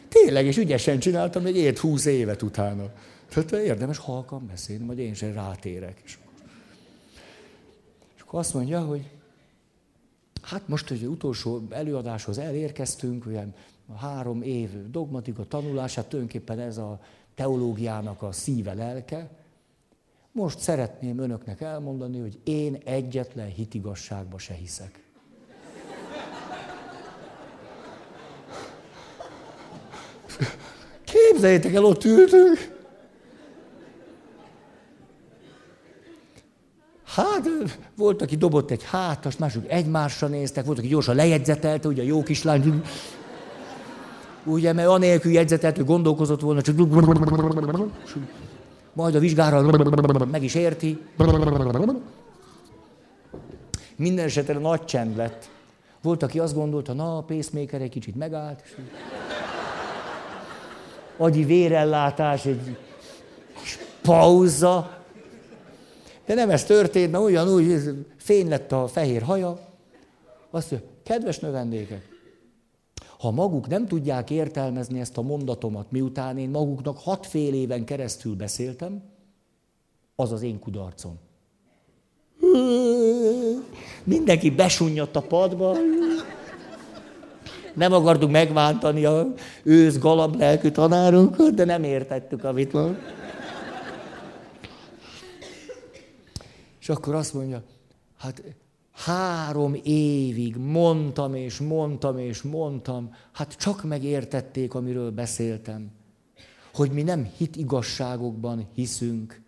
Tényleg, és ügyesen csináltam, még élt húsz évet utána. Tehát érdemes halkan beszélni, majd én sem rátérek. És akkor azt mondja, hogy hát most, hogy utolsó előadáshoz elérkeztünk, olyan három év dogmatika tanulását, tulajdonképpen ez a teológiának a szíve, lelke. Most szeretném önöknek elmondani, hogy én egyetlen hitigasságba se hiszek. Képzeljétek el, ott ültünk. Hát, volt, aki dobott egy hátas, mások egymásra néztek, volt, aki gyorsan lejegyzetelte, ugye a jó kislány, ugye, mert anélkül jegyzetelt, hogy gondolkozott volna, csak majd a vizsgára meg is érti. Minden esetre nagy csend lett. Volt, aki azt gondolta, na, a pacemaker egy kicsit megállt. És agyi vérellátás, egy pauza. De nem ez történt, mert ugyanúgy fény lett a fehér haja. Azt mondja, kedves növendékek, ha maguk nem tudják értelmezni ezt a mondatomat, miután én maguknak hat fél éven keresztül beszéltem, az az én kudarcom. Mindenki besunnyadt a padba nem akartuk megvántani a ősz galab lelkű tanárunkat, de nem értettük, amit mond. És akkor azt mondja, hát három évig mondtam és mondtam és mondtam, hát csak megértették, amiről beszéltem. Hogy mi nem hitigasságokban hiszünk,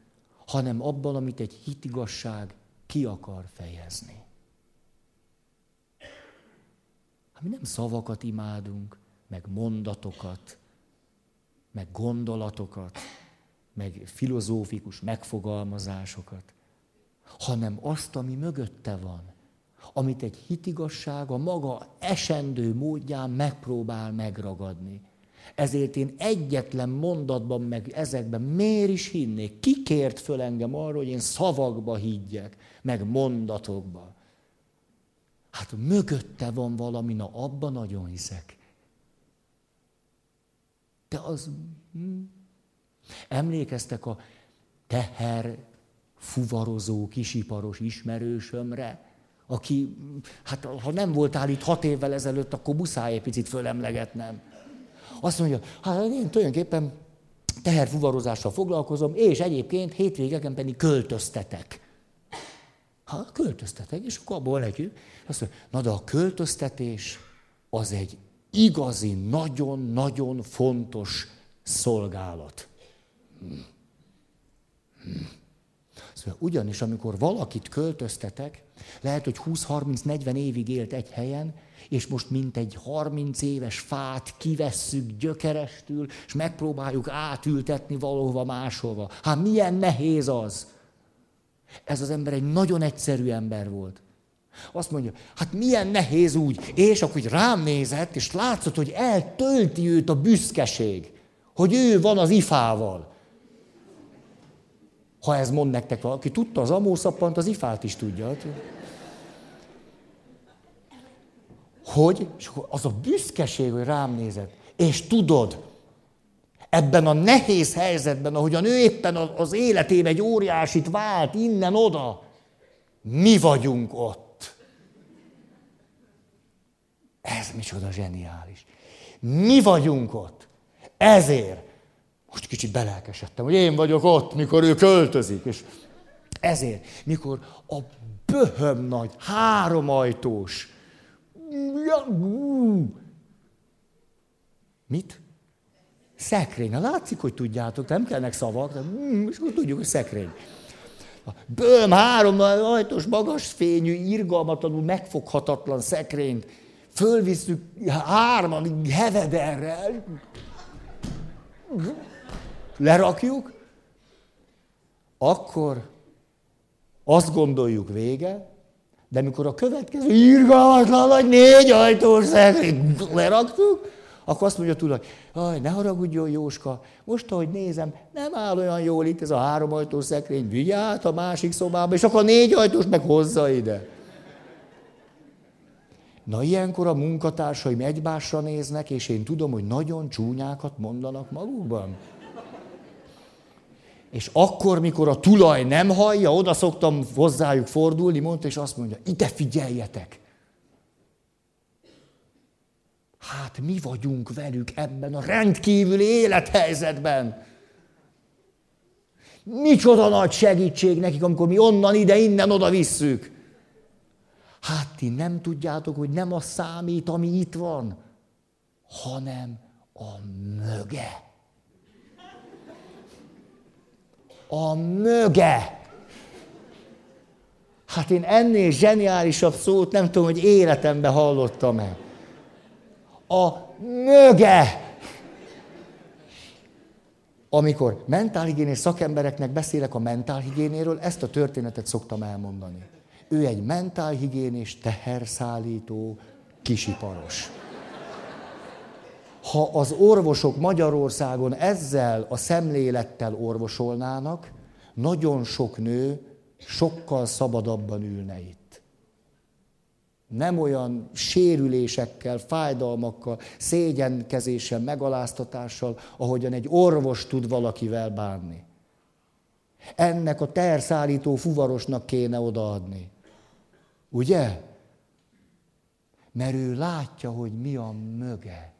hanem abban, amit egy hitigasság ki akar fejezni. Mi nem szavakat imádunk, meg mondatokat, meg gondolatokat, meg filozófikus megfogalmazásokat, hanem azt, ami mögötte van, amit egy hitigasság a maga esendő módján megpróbál megragadni. Ezért én egyetlen mondatban, meg ezekben miért is hinnék? Ki kért föl engem arra, hogy én szavakba higgyek, meg mondatokba? Hát mögötte van valami, na abban nagyon hiszek. De az... Hm. Emlékeztek a teher fuvarozó kisiparos ismerősömre, aki, hát ha nem voltál itt hat évvel ezelőtt, akkor muszáj egy picit fölemlegetnem. Azt mondja, hát én tulajdonképpen teherfuvarozással foglalkozom, és egyébként hétvégeken pedig költöztetek. Ha költöztetek, és akkor abból legyünk. Azt mondja, na de a költöztetés az egy igazi, nagyon-nagyon fontos szolgálat. Hm. Hm. Szóval ugyanis, amikor valakit költöztetek, lehet, hogy 20-30-40 évig élt egy helyen, és most mint egy 30 éves fát kivesszük gyökerestül, és megpróbáljuk átültetni valahova máshova. Hát milyen nehéz az! Ez az ember egy nagyon egyszerű ember volt. Azt mondja, hát milyen nehéz úgy, és akkor rám nézett, és látszott, hogy eltölti őt a büszkeség, hogy ő van az ifával. Ha ez mond nektek valaki, tudta az amószappant, az ifát is tudja. Hogy, és az a büszkeség, hogy rám nézett. És tudod, ebben a nehéz helyzetben, ahogyan ő éppen az életében egy óriásit vált innen oda, mi vagyunk ott. Ez micsoda zseniális. Mi vagyunk ott. Ezért most kicsit belelkesedtem, hogy én vagyok ott, mikor ő költözik. És ezért, mikor a böhöm nagy, háromajtós, mit? Szekrény. Na látszik, hogy tudjátok, nem kellnek szavak, de, és akkor tudjuk, hogy szekrény. Böhm, három ajtós, magas fényű, irgalmatlanul megfoghatatlan szekrényt. Fölvisszük hárman hevederrel lerakjuk, akkor azt gondoljuk vége, de mikor a következő irgalmatlan nagy négy ajtós leraktuk, akkor azt mondja tudod, hogy ne haragudjon Jóska, most ahogy nézem, nem áll olyan jól itt ez a három ajtós szekrény, vigye át a másik szobába, és akkor a négy ajtós meg hozza ide. Na ilyenkor a munkatársaim egymásra néznek, és én tudom, hogy nagyon csúnyákat mondanak magukban. És akkor, mikor a tulaj nem hallja, oda szoktam hozzájuk fordulni, mondta, és azt mondja, ide figyeljetek. Hát mi vagyunk velük ebben a rendkívüli élethelyzetben. Micsoda nagy segítség nekik, amikor mi onnan ide, innen oda visszük. Hát ti nem tudjátok, hogy nem a számít, ami itt van, hanem a möge. A möge. Hát én ennél zseniálisabb szót nem tudom, hogy életemben hallottam-e. A möge. Amikor mentálhigiénés szakembereknek beszélek a mentálhigiénéről, ezt a történetet szoktam elmondani. Ő egy mentálhigiénés teherszállító kisiparos. Ha az orvosok Magyarországon ezzel a szemlélettel orvosolnának, nagyon sok nő sokkal szabadabban ülne itt. Nem olyan sérülésekkel, fájdalmakkal, szégyenkezéssel, megaláztatással, ahogyan egy orvos tud valakivel bánni. Ennek a terszállító fuvarosnak kéne odaadni. Ugye? Mert ő látja, hogy mi a möge.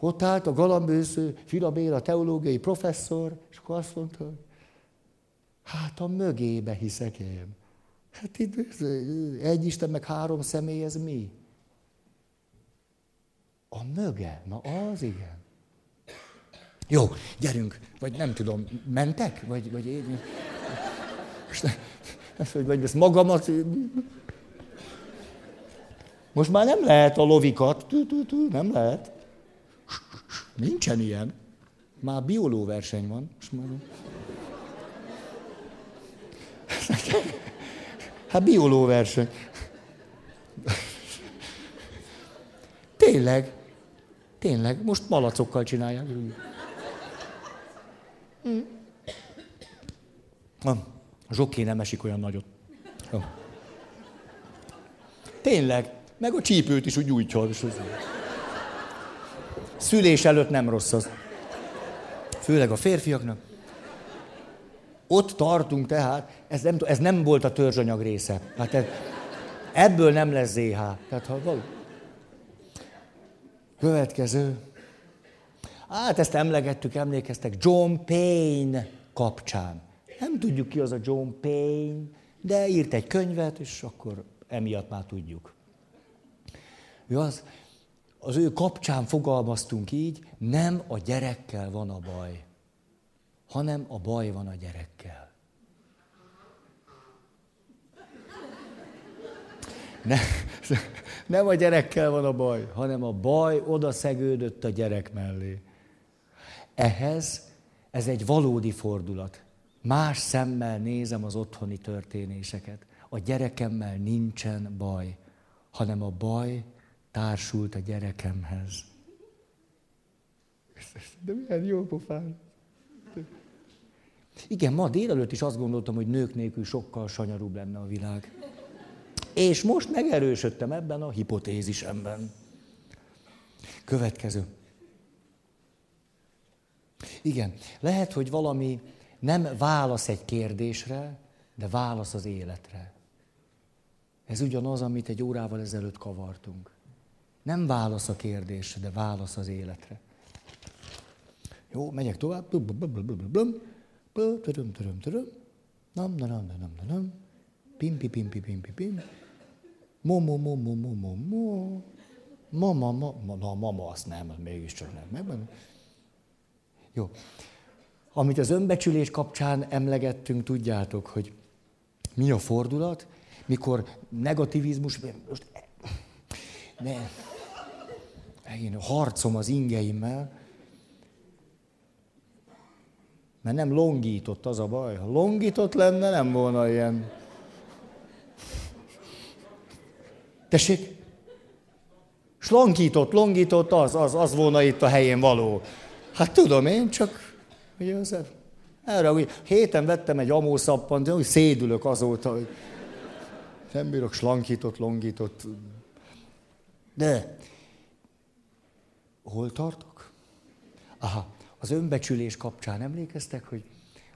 Ott állt a galambőző Filabéla teológiai professzor, és akkor azt mondta, hogy hát a mögébe hiszek én. Hát itt egy Isten, meg három személy, ez mi? A möge, na az igen. Jó, gyerünk, vagy nem tudom, mentek? Vagy, vagy én? Most, vagy ezt magamat... Most már nem lehet a lovikat, nem lehet. Nincsen ilyen. Már bioló verseny van. Hát bioló verseny. Tényleg. Tényleg. Most malacokkal csinálják. A zsoké nem esik olyan nagyot. Tényleg. Meg a csípőt is úgy nyújtja. Szülés előtt nem rossz az. Főleg a férfiaknak. Ott tartunk tehát, ez nem, ez nem volt a törzsanyag része. Hát ez, ebből nem lesz ZH. Tehát ha való. Következő. Hát ezt emlegettük, emlékeztek, John Payne kapcsán. Nem tudjuk ki az a John Payne, de írt egy könyvet, és akkor emiatt már tudjuk. Ő az, az ő kapcsán fogalmaztunk így, nem a gyerekkel van a baj, hanem a baj van a gyerekkel. Ne, nem a gyerekkel van a baj, hanem a baj oda szegődött a gyerek mellé. Ehhez ez egy valódi fordulat. Más szemmel nézem az otthoni történéseket. A gyerekemmel nincsen baj, hanem a baj társult a gyerekemhez. De milyen jó pofán. Igen, ma délelőtt is azt gondoltam, hogy nők nélkül sokkal sanyarúbb lenne a világ. És most megerősödtem ebben a hipotézisemben. Következő. Igen, lehet, hogy valami nem válasz egy kérdésre, de válasz az életre. Ez ugyanaz, amit egy órával ezelőtt kavartunk. Nem válasz a kérdésre, de válasz az életre. Jó, megyek tovább. Nem, nem, nem, nem, nem, nem. Pimpi, pimpi, pimpi, pim. Mo, mo, mo, mo, mo, mo, mo. Mama, mama, na, mama, azt nem, mégiscsak nem. Jó. Amit az önbecsülés kapcsán emlegettünk, tudjátok, hogy mi a fordulat, mikor negativizmus, most ne, én harcom az ingeimmel, mert nem longított az a baj. Ha longított lenne, nem volna ilyen. Tessék? Slankított, longított, az, az, az volna itt a helyén való. Hát tudom én, csak ugye az erre, hogy héten vettem egy amószappant, hogy szédülök azóta, hogy nem bírok slankított, longított. De hol tartok? Aha, az önbecsülés kapcsán emlékeztek, hogy,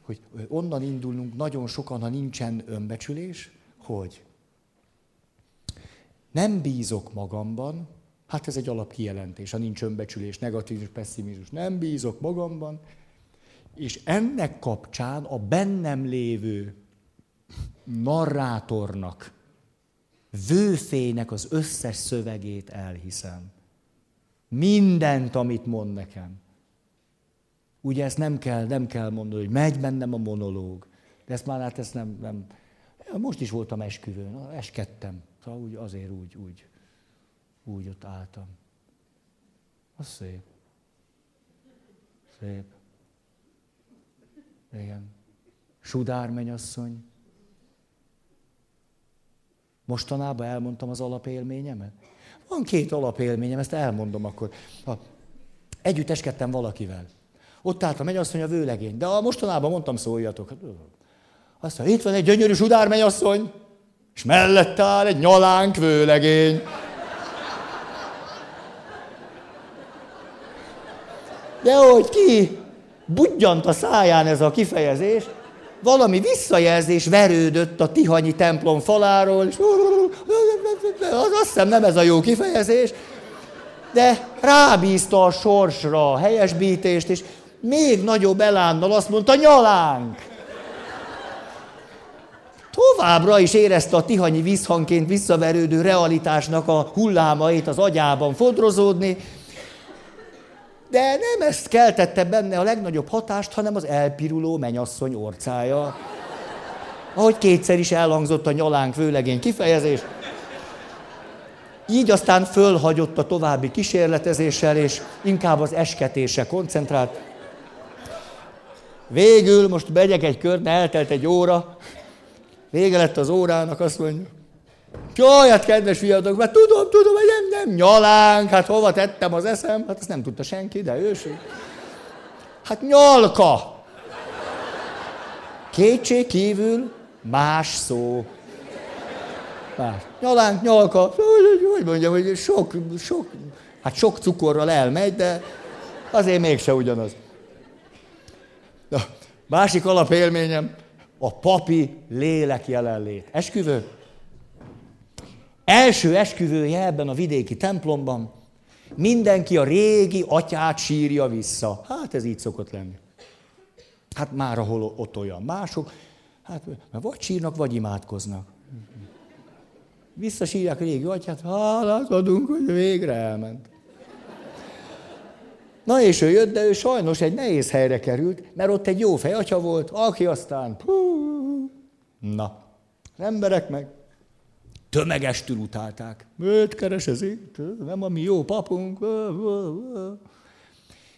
hogy onnan indulunk nagyon sokan, ha nincsen önbecsülés, hogy nem bízok magamban, hát ez egy alapkijelentés, ha nincs önbecsülés, negatív pessimizmus, nem bízok magamban, és ennek kapcsán a bennem lévő narrátornak, vőfének az összes szövegét elhiszem. Mindent, amit mond nekem. Ugye ezt nem kell, nem kell mondani, hogy megy bennem a monológ. De ezt már hát ezt nem, nem. Most is voltam esküvőn, eskedtem. Szóval úgy, azért úgy, úgy, úgy ott álltam. Az szép. Szép. Igen. Sudár mennyasszony. Mostanában elmondtam az alapélményemet? Van két alapélményem, ezt elmondom akkor. Ha együtt eskedtem valakivel. Ott állt a mennyasszony a vőlegény. De a mostanában mondtam, szóljatok. Hát, azt mondja, itt van egy gyönyörű sudár mennyasszony, és mellette áll egy nyalánk vőlegény. De hogy ki? budjant a száján ez a kifejezés, valami visszajelzés verődött a Tihanyi templom faláról, és az azt hiszem nem ez a jó kifejezés, de rábízta a sorsra a helyesbítést, és még nagyobb elánnal azt mondta, nyalánk! Továbbra is érezte a tihanyi vízhangként visszaverődő realitásnak a hullámait az agyában fodrozódni, de nem ezt keltette benne a legnagyobb hatást, hanem az elpiruló menyasszony orcája. Ahogy kétszer is elhangzott a nyalánk vőlegény kifejezés. Így aztán fölhagyott a további kísérletezéssel, és inkább az esketése koncentrált. Végül, most megyek egy kört, eltelt egy óra, vége lett az órának, azt mondja, Jaj, hát kedves fiatalok, mert tudom, tudom, hogy nem, nem, nyalánk, hát hova tettem az eszem, hát ezt nem tudta senki, de őség. Hát nyalka. Kétség kívül más szó. Más. nyalánk, nyalka, hogy mondjam, hogy sok, sok, hát sok cukorral elmegy, de azért mégse ugyanaz. Na, másik alapélményem, a papi lélek jelenlét. Esküvő? Első esküvője ebben a vidéki templomban, mindenki a régi atyát sírja vissza. Hát ez így szokott lenni. Hát már ahol ott olyan mások, hát vagy sírnak, vagy imádkoznak. Visszasírják a régi atyát, hálát adunk, hogy végre elment. Na és ő jött, de ő sajnos egy nehéz helyre került, mert ott egy jó fejatyja volt, aki aztán... Pú, na, emberek meg tömegestül utálták. Őt keres ez itt, nem a mi jó papunk.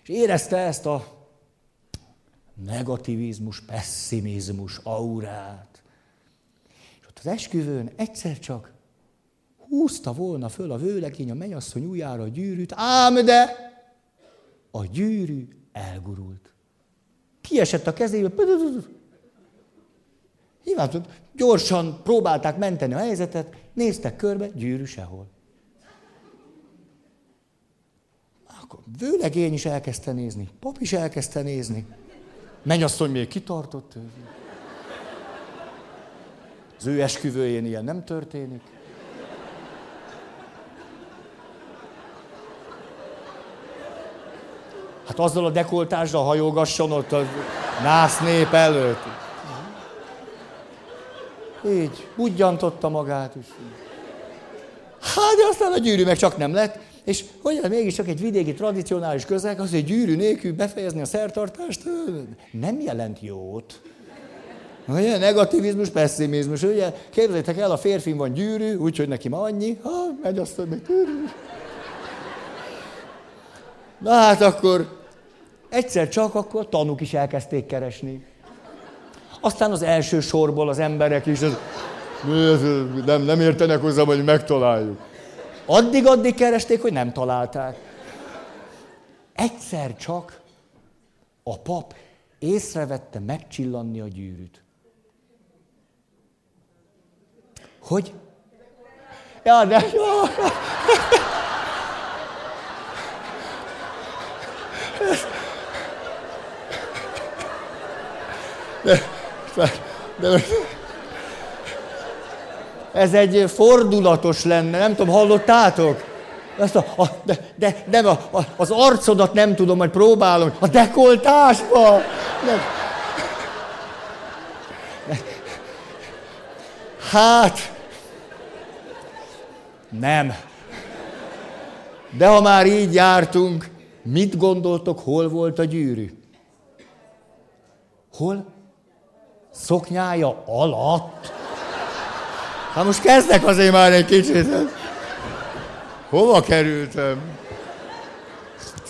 És érezte ezt a negativizmus, pessimizmus aurát. És ott az esküvőn egyszer csak húzta volna föl a vőlekény a mennyasszony ujjára a gyűrűt, ám de a gyűrű elgurult. Kiesett a kezébe. Nyilván gyorsan próbálták menteni a helyzetet, néztek körbe, gyűrű sehol. Akkor vőlegény is elkezdte nézni, pap is elkezdte nézni. Mennyasszony még kitartott. Az ő esküvőjén ilyen nem történik. Hát azzal a dekoltással hajogasson ott a nász nép előtt. Így, budjantotta magát is. Hát, de aztán a gyűrű meg csak nem lett. És hogy mégis csak egy vidéki tradicionális közeg, az, hogy gyűrű nélkül befejezni a szertartást, nem jelent jót. Ugye, negativizmus, pessimizmus. Ugye, képzeljétek el, a férfin van gyűrű, úgyhogy neki ma annyi, ha, megy azt, hogy Na hát akkor egyszer csak akkor tanúk is elkezdték keresni. Aztán az első sorból az emberek is, az, nem, nem értenek hozzá, hogy megtaláljuk. Addig-addig keresték, hogy nem találták. Egyszer csak a pap észrevette megcsillanni a gyűrűt. Hogy? Ja, de... De, de, de, ez egy fordulatos lenne, nem tudom, hallottátok? Ezt a, a, de, de nem, a, a, az arcodat nem tudom, hogy próbálom. A dekoltásba! Nem. Hát, nem. De ha már így jártunk, mit gondoltok, hol volt a gyűrű? Hol? Szoknyája alatt. Hát most kezdek azért már egy kicsit. Hova kerültem?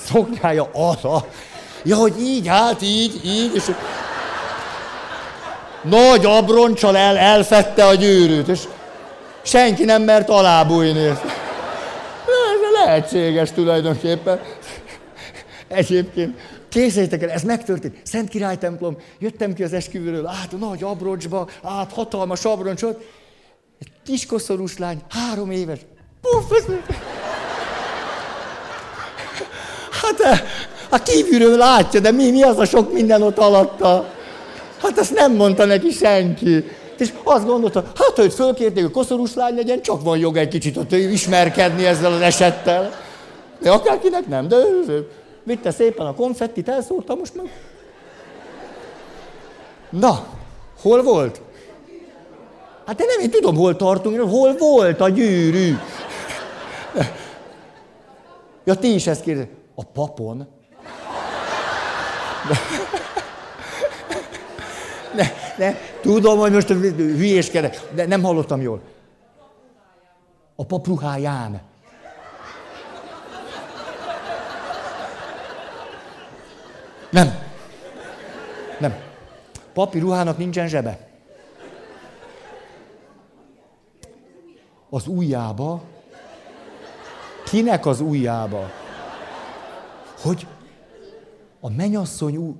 Szoknyája alatt. Ja, hogy így, hát így, így, és nagy abroncsal el, elfette a gyűrűt, és senki nem mert alábújni. Ez lehetséges tulajdonképpen. Egyébként Készítek el, ez megtörtént. Szent Király templom, jöttem ki az esküvőről, át a nagy abrocsba, át hatalmas abroncsot. Egy kis koszorús lány, három éves. Puff, ez... Hát, eh, a kívülről látja, de mi, mi az a sok minden ott alatta? Hát ezt nem mondta neki senki. És azt gondolta, hát, hogy fölkérték, hogy koszorús lány legyen, csak van joga egy kicsit ott ismerkedni ezzel az esettel. De akárkinek nem, de vitte szépen a konfettit, elszórta, most meg... Na, hol volt? Hát én nem én tudom, hol tartunk, hol volt a gyűrű? Ja, ti is ezt kérdez. A papon? Ne, ne, tudom, hogy most hülyéskedek, de nem hallottam jól. A papruháján. Nem. Nem. Papi ruhának nincsen zsebe. Az ujjába. Kinek az ujjába? Hogy a menyasszony ú...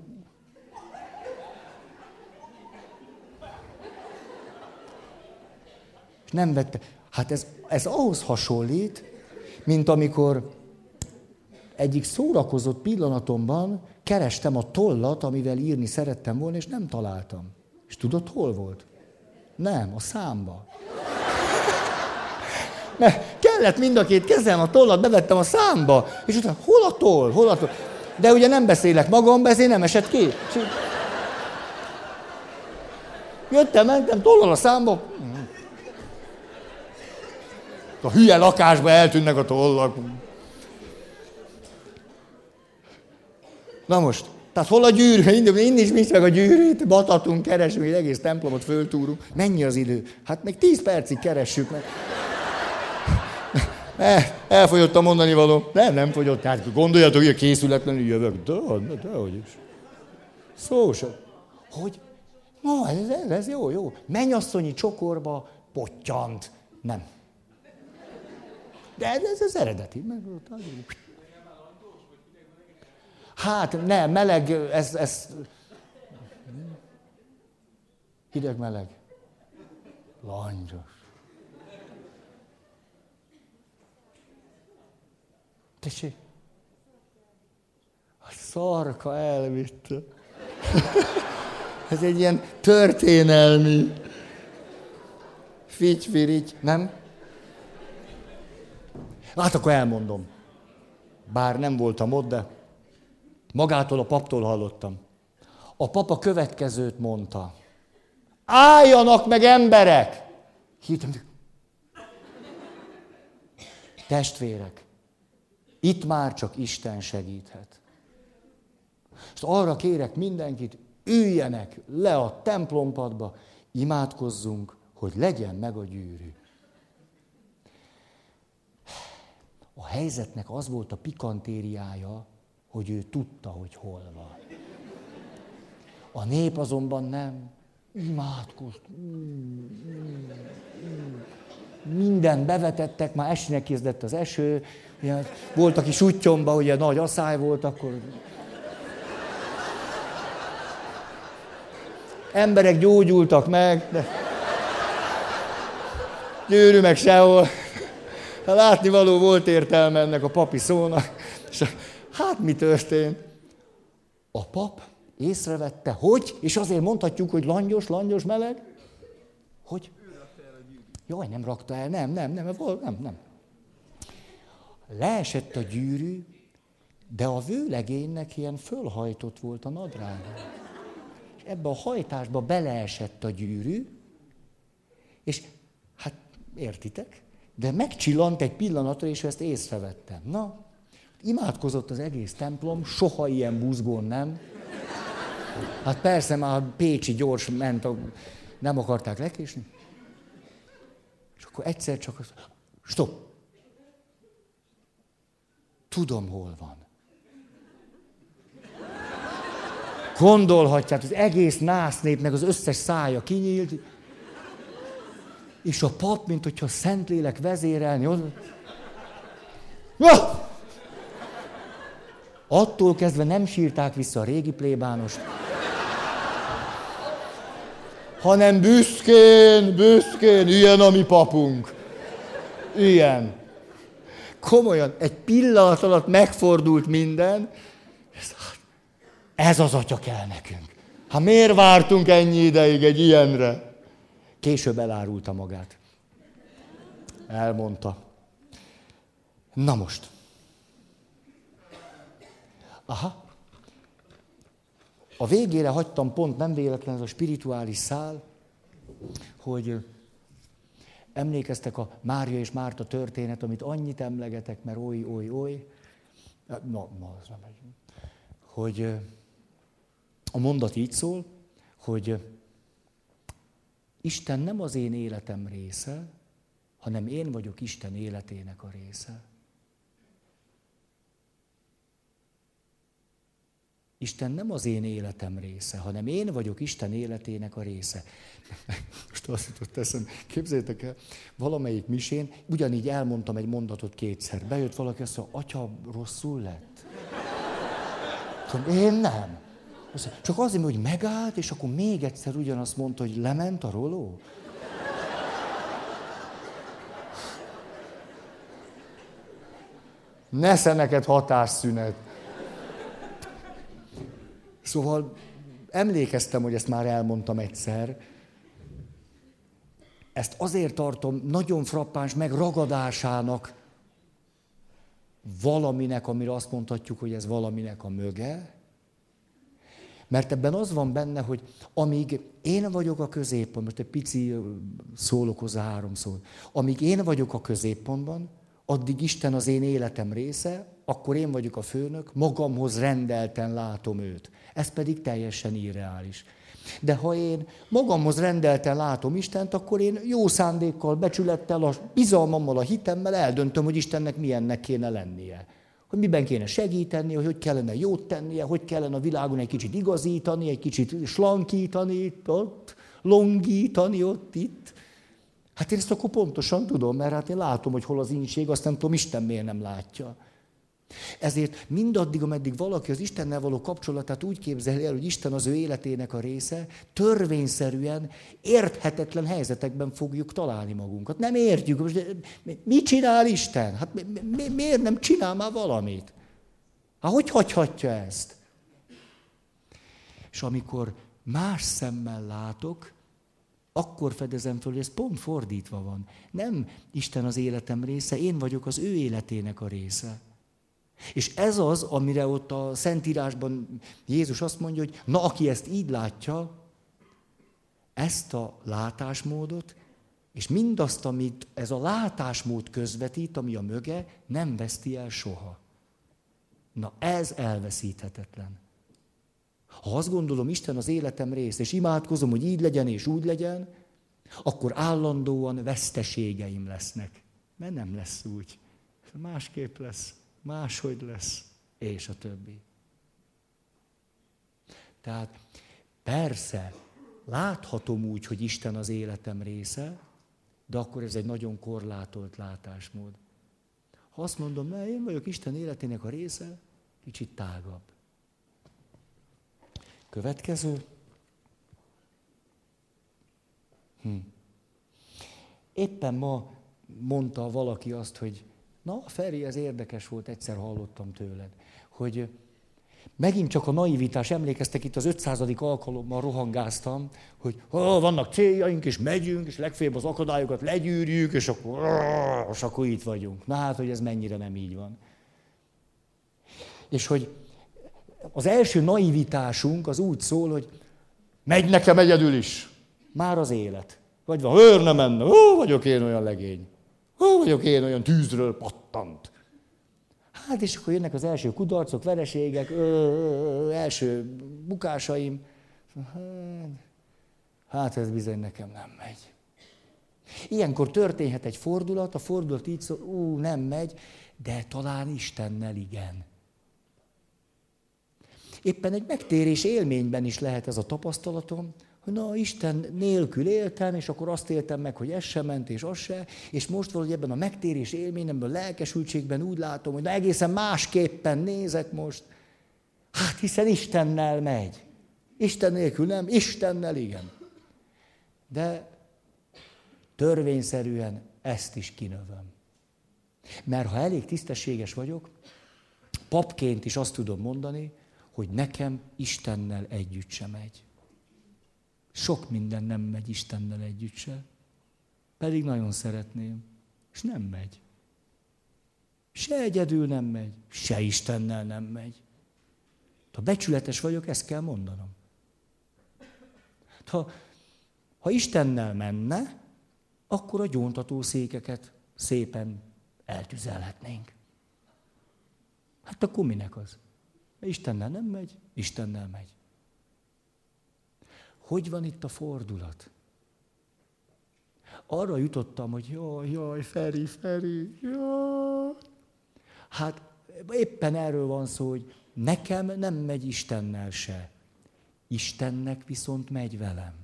És nem vette. Hát ez, ez ahhoz hasonlít, mint amikor egyik szórakozott pillanatomban kerestem a tollat, amivel írni szerettem volna, és nem találtam. És tudod, hol volt? Nem, a számba. Mert kellett mind a két kezem, a tollat bevettem a számba, és utána hol a toll, hol a toll? De ugye nem beszélek magamban, ezért nem esett ki. Jöttem, mentem, tollal a számba. A hülye lakásba eltűnnek a tollak. Na most, tehát hol a gyűrű? Innen is nincs meg a gyűrűt, batatunk, keresünk, egy egész templomot föltúrunk. Mennyi az idő? Hát még tíz percig keressük meg. Eh, elfogyott a mondani való. Nem, nem fogyott. Tehát gondoljatok, hogy készületlenül jövök. De, de, de hogy is. Szó sem. Hogy? Na, ez, ez, ez jó, jó. Mennyasszonyi csokorba pottyant. Nem. De ez, ez az eredeti. Hát nem, meleg, ez, ez... Hideg-meleg. Langyos. Tessék? A szarka elvitte. Ez egy ilyen történelmi figy nem? Hát akkor elmondom. Bár nem voltam ott, de magától a paptól hallottam. A papa következőt mondta. Álljanak meg emberek! Hittem, testvérek, itt már csak Isten segíthet. És arra kérek mindenkit, üljenek le a templompadba, imádkozzunk, hogy legyen meg a gyűrű. A helyzetnek az volt a pikantériája, hogy ő tudta, hogy hol van. A nép azonban nem. Imádkozt. Minden bevetettek, már esni kezdett az eső. Volt, aki sutyomba, ugye nagy asszály volt, akkor emberek gyógyultak meg, de gyűrű meg sehol. Látni való volt értelme ennek a papi szónak. És hát mi történt? A pap észrevette, hogy, és azért mondhatjuk, hogy langyos, langyos, meleg, hogy? Jaj, nem rakta el, nem, nem, nem, nem, nem. Leesett a gyűrű, de a vőlegénynek ilyen fölhajtott volt a nadrága ebbe a hajtásba beleesett a gyűrű, és hát értitek, de megcsillant egy pillanatra, és ezt észrevettem. Na, imádkozott az egész templom, soha ilyen buzgón nem. Hát persze már Pécsi gyors ment, a... nem akarták lekésni. És akkor egyszer csak azt, stop! Tudom, hol van. Gondolhatják, az egész nász népnek az összes szája kinyílt, és a pap, mint hogyha a Szentlélek vezérelni, oda... Ja! Attól kezdve nem sírták vissza a régi plébánost, hanem büszkén, büszkén, ilyen a mi papunk. Ilyen. Komolyan, egy pillanat alatt megfordult minden, ez az atya kell nekünk. Ha miért vártunk ennyi ideig egy ilyenre? Később elárulta magát. Elmondta. Na most. Aha. A végére hagytam pont nem véletlen ez a spirituális szál, hogy emlékeztek a Mária és Márta történet, amit annyit emlegetek, mert oly, oly, oly. Na, na, az nem egy. Hogy a mondat így szól, hogy Isten nem az én életem része, hanem én vagyok Isten életének a része. Isten nem az én életem része, hanem én vagyok Isten életének a része. Most azt jutott eszem, képzeljétek el, valamelyik misén ugyanígy elmondtam egy mondatot kétszer. Bejött valaki, azt mondja, atya, rosszul lett? Én nem. Csak azért, hogy megállt, és akkor még egyszer ugyanazt mondta, hogy lement a roló. Nesze neked hatásszünet. Szóval emlékeztem, hogy ezt már elmondtam egyszer. Ezt azért tartom nagyon frappáns megragadásának valaminek, amire azt mondhatjuk, hogy ez valaminek a möge. Mert ebben az van benne, hogy amíg én vagyok a középpont, most egy pici szólok hozzá három szót, amíg én vagyok a középpontban, addig Isten az én életem része, akkor én vagyok a főnök, magamhoz rendelten látom őt. Ez pedig teljesen irreális. De ha én magamhoz rendelten látom Istent, akkor én jó szándékkal, becsülettel, a bizalmammal, a hitemmel eldöntöm, hogy Istennek milyennek kéne lennie. Hogy miben kéne segíteni, hogy hogy kellene jót tennie, hogy kellene a világon egy kicsit igazítani, egy kicsit slankítani itt, ott, longítani ott, itt. Hát én ezt akkor pontosan tudom, mert hát én látom, hogy hol az ínség, azt nem tudom, Isten miért nem látja. Ezért mindaddig, ameddig valaki az Istennel való kapcsolatát úgy képzeli el, hogy Isten az ő életének a része, törvényszerűen érthetetlen helyzetekben fogjuk találni magunkat. Nem értjük, most mit csinál Isten? Hát mi, mi, miért nem csinál már valamit? Hát hogy hagyhatja ezt? És amikor más szemmel látok, akkor fedezem föl, hogy ez pont fordítva van. Nem Isten az életem része, én vagyok az ő életének a része. És ez az, amire ott a Szentírásban Jézus azt mondja, hogy na, aki ezt így látja, ezt a látásmódot, és mindazt, amit ez a látásmód közvetít, ami a möge, nem veszti el soha. Na ez elveszíthetetlen. Ha azt gondolom, Isten az életem rész, és imádkozom, hogy így legyen és úgy legyen, akkor állandóan veszteségeim lesznek. Mert nem lesz úgy. Másképp lesz máshogy lesz, és a többi. Tehát persze, láthatom úgy, hogy Isten az életem része, de akkor ez egy nagyon korlátolt látásmód. Ha azt mondom, ne, én vagyok Isten életének a része, kicsit tágabb. Következő. Hm. Éppen ma mondta valaki azt, hogy Na, Feri, ez érdekes volt, egyszer hallottam tőled, hogy megint csak a naivitás, emlékeztek itt az 500. alkalommal rohangáztam, hogy oh, vannak céljaink, és megyünk, és legfeljebb az akadályokat legyűrjük, és akkor, és akkor itt vagyunk. Na hát, hogy ez mennyire nem így van. És hogy az első naivitásunk az úgy szól, hogy megy nekem egyedül is. Már az élet. Vagy van, hőr nem menne, ó, vagyok én olyan legény. Hol vagyok én olyan tűzről pattant? Hát és akkor jönnek az első kudarcok, vereségek, ö, ö, ö, első bukásaim. Hát ez bizony nekem nem megy. Ilyenkor történhet egy fordulat, a fordulat így szól, ú, nem megy, de talán Istennel igen. Éppen egy megtérés élményben is lehet ez a tapasztalatom, hogy na, Isten nélkül éltem, és akkor azt éltem meg, hogy ez sem ment, és az se, és most valahogy ebben a megtérés élményemben, a lelkesültségben úgy látom, hogy na egészen másképpen nézek most. Hát hiszen Istennel megy. Isten nélkül nem, Istennel igen. De törvényszerűen ezt is kinövöm. Mert ha elég tisztességes vagyok, papként is azt tudom mondani, hogy nekem Istennel együtt sem megy. Sok minden nem megy Istennel együtt se. Pedig nagyon szeretném. És nem megy. Se egyedül nem megy, se Istennel nem megy. Ha becsületes vagyok, ezt kell mondanom. Ha, ha Istennel menne, akkor a gyóntató székeket szépen eltüzelhetnénk. Hát akkor minek az? Istennel nem megy, Istennel megy. Hogy van itt a fordulat? Arra jutottam, hogy jaj, jaj, Feri, Feri, jaj. Hát éppen erről van szó, hogy nekem nem megy Istennel se. Istennek viszont megy velem.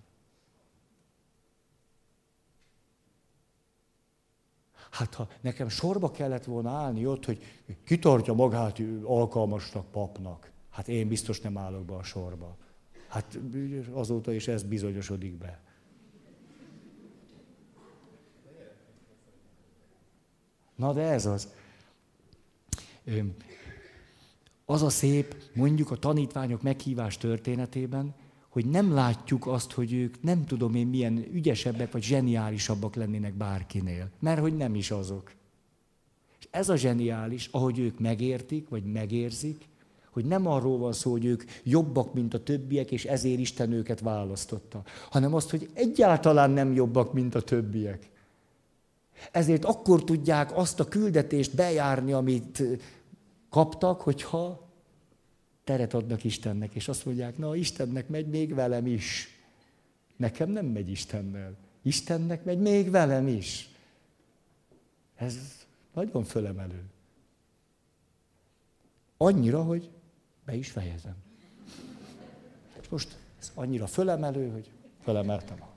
Hát ha nekem sorba kellett volna állni ott, hogy kitartja magát alkalmasnak papnak, hát én biztos nem állok be a sorba. Hát azóta is ez bizonyosodik be. Na de ez az. Az a szép, mondjuk a tanítványok meghívás történetében, hogy nem látjuk azt, hogy ők nem tudom én milyen ügyesebbek vagy zseniálisabbak lennének bárkinél, mert hogy nem is azok. És ez a zseniális, ahogy ők megértik, vagy megérzik, hogy nem arról van szó, hogy ők jobbak, mint a többiek, és ezért Isten őket választotta, hanem azt, hogy egyáltalán nem jobbak, mint a többiek. Ezért akkor tudják azt a küldetést bejárni, amit kaptak, hogyha teret adnak Istennek, és azt mondják, na Istennek megy még velem is. Nekem nem megy Istennel. Istennek megy még velem is. Ez nagyon fölemelő. Annyira, hogy be is fejezem. Most ez annyira fölemelő, hogy fölemeltem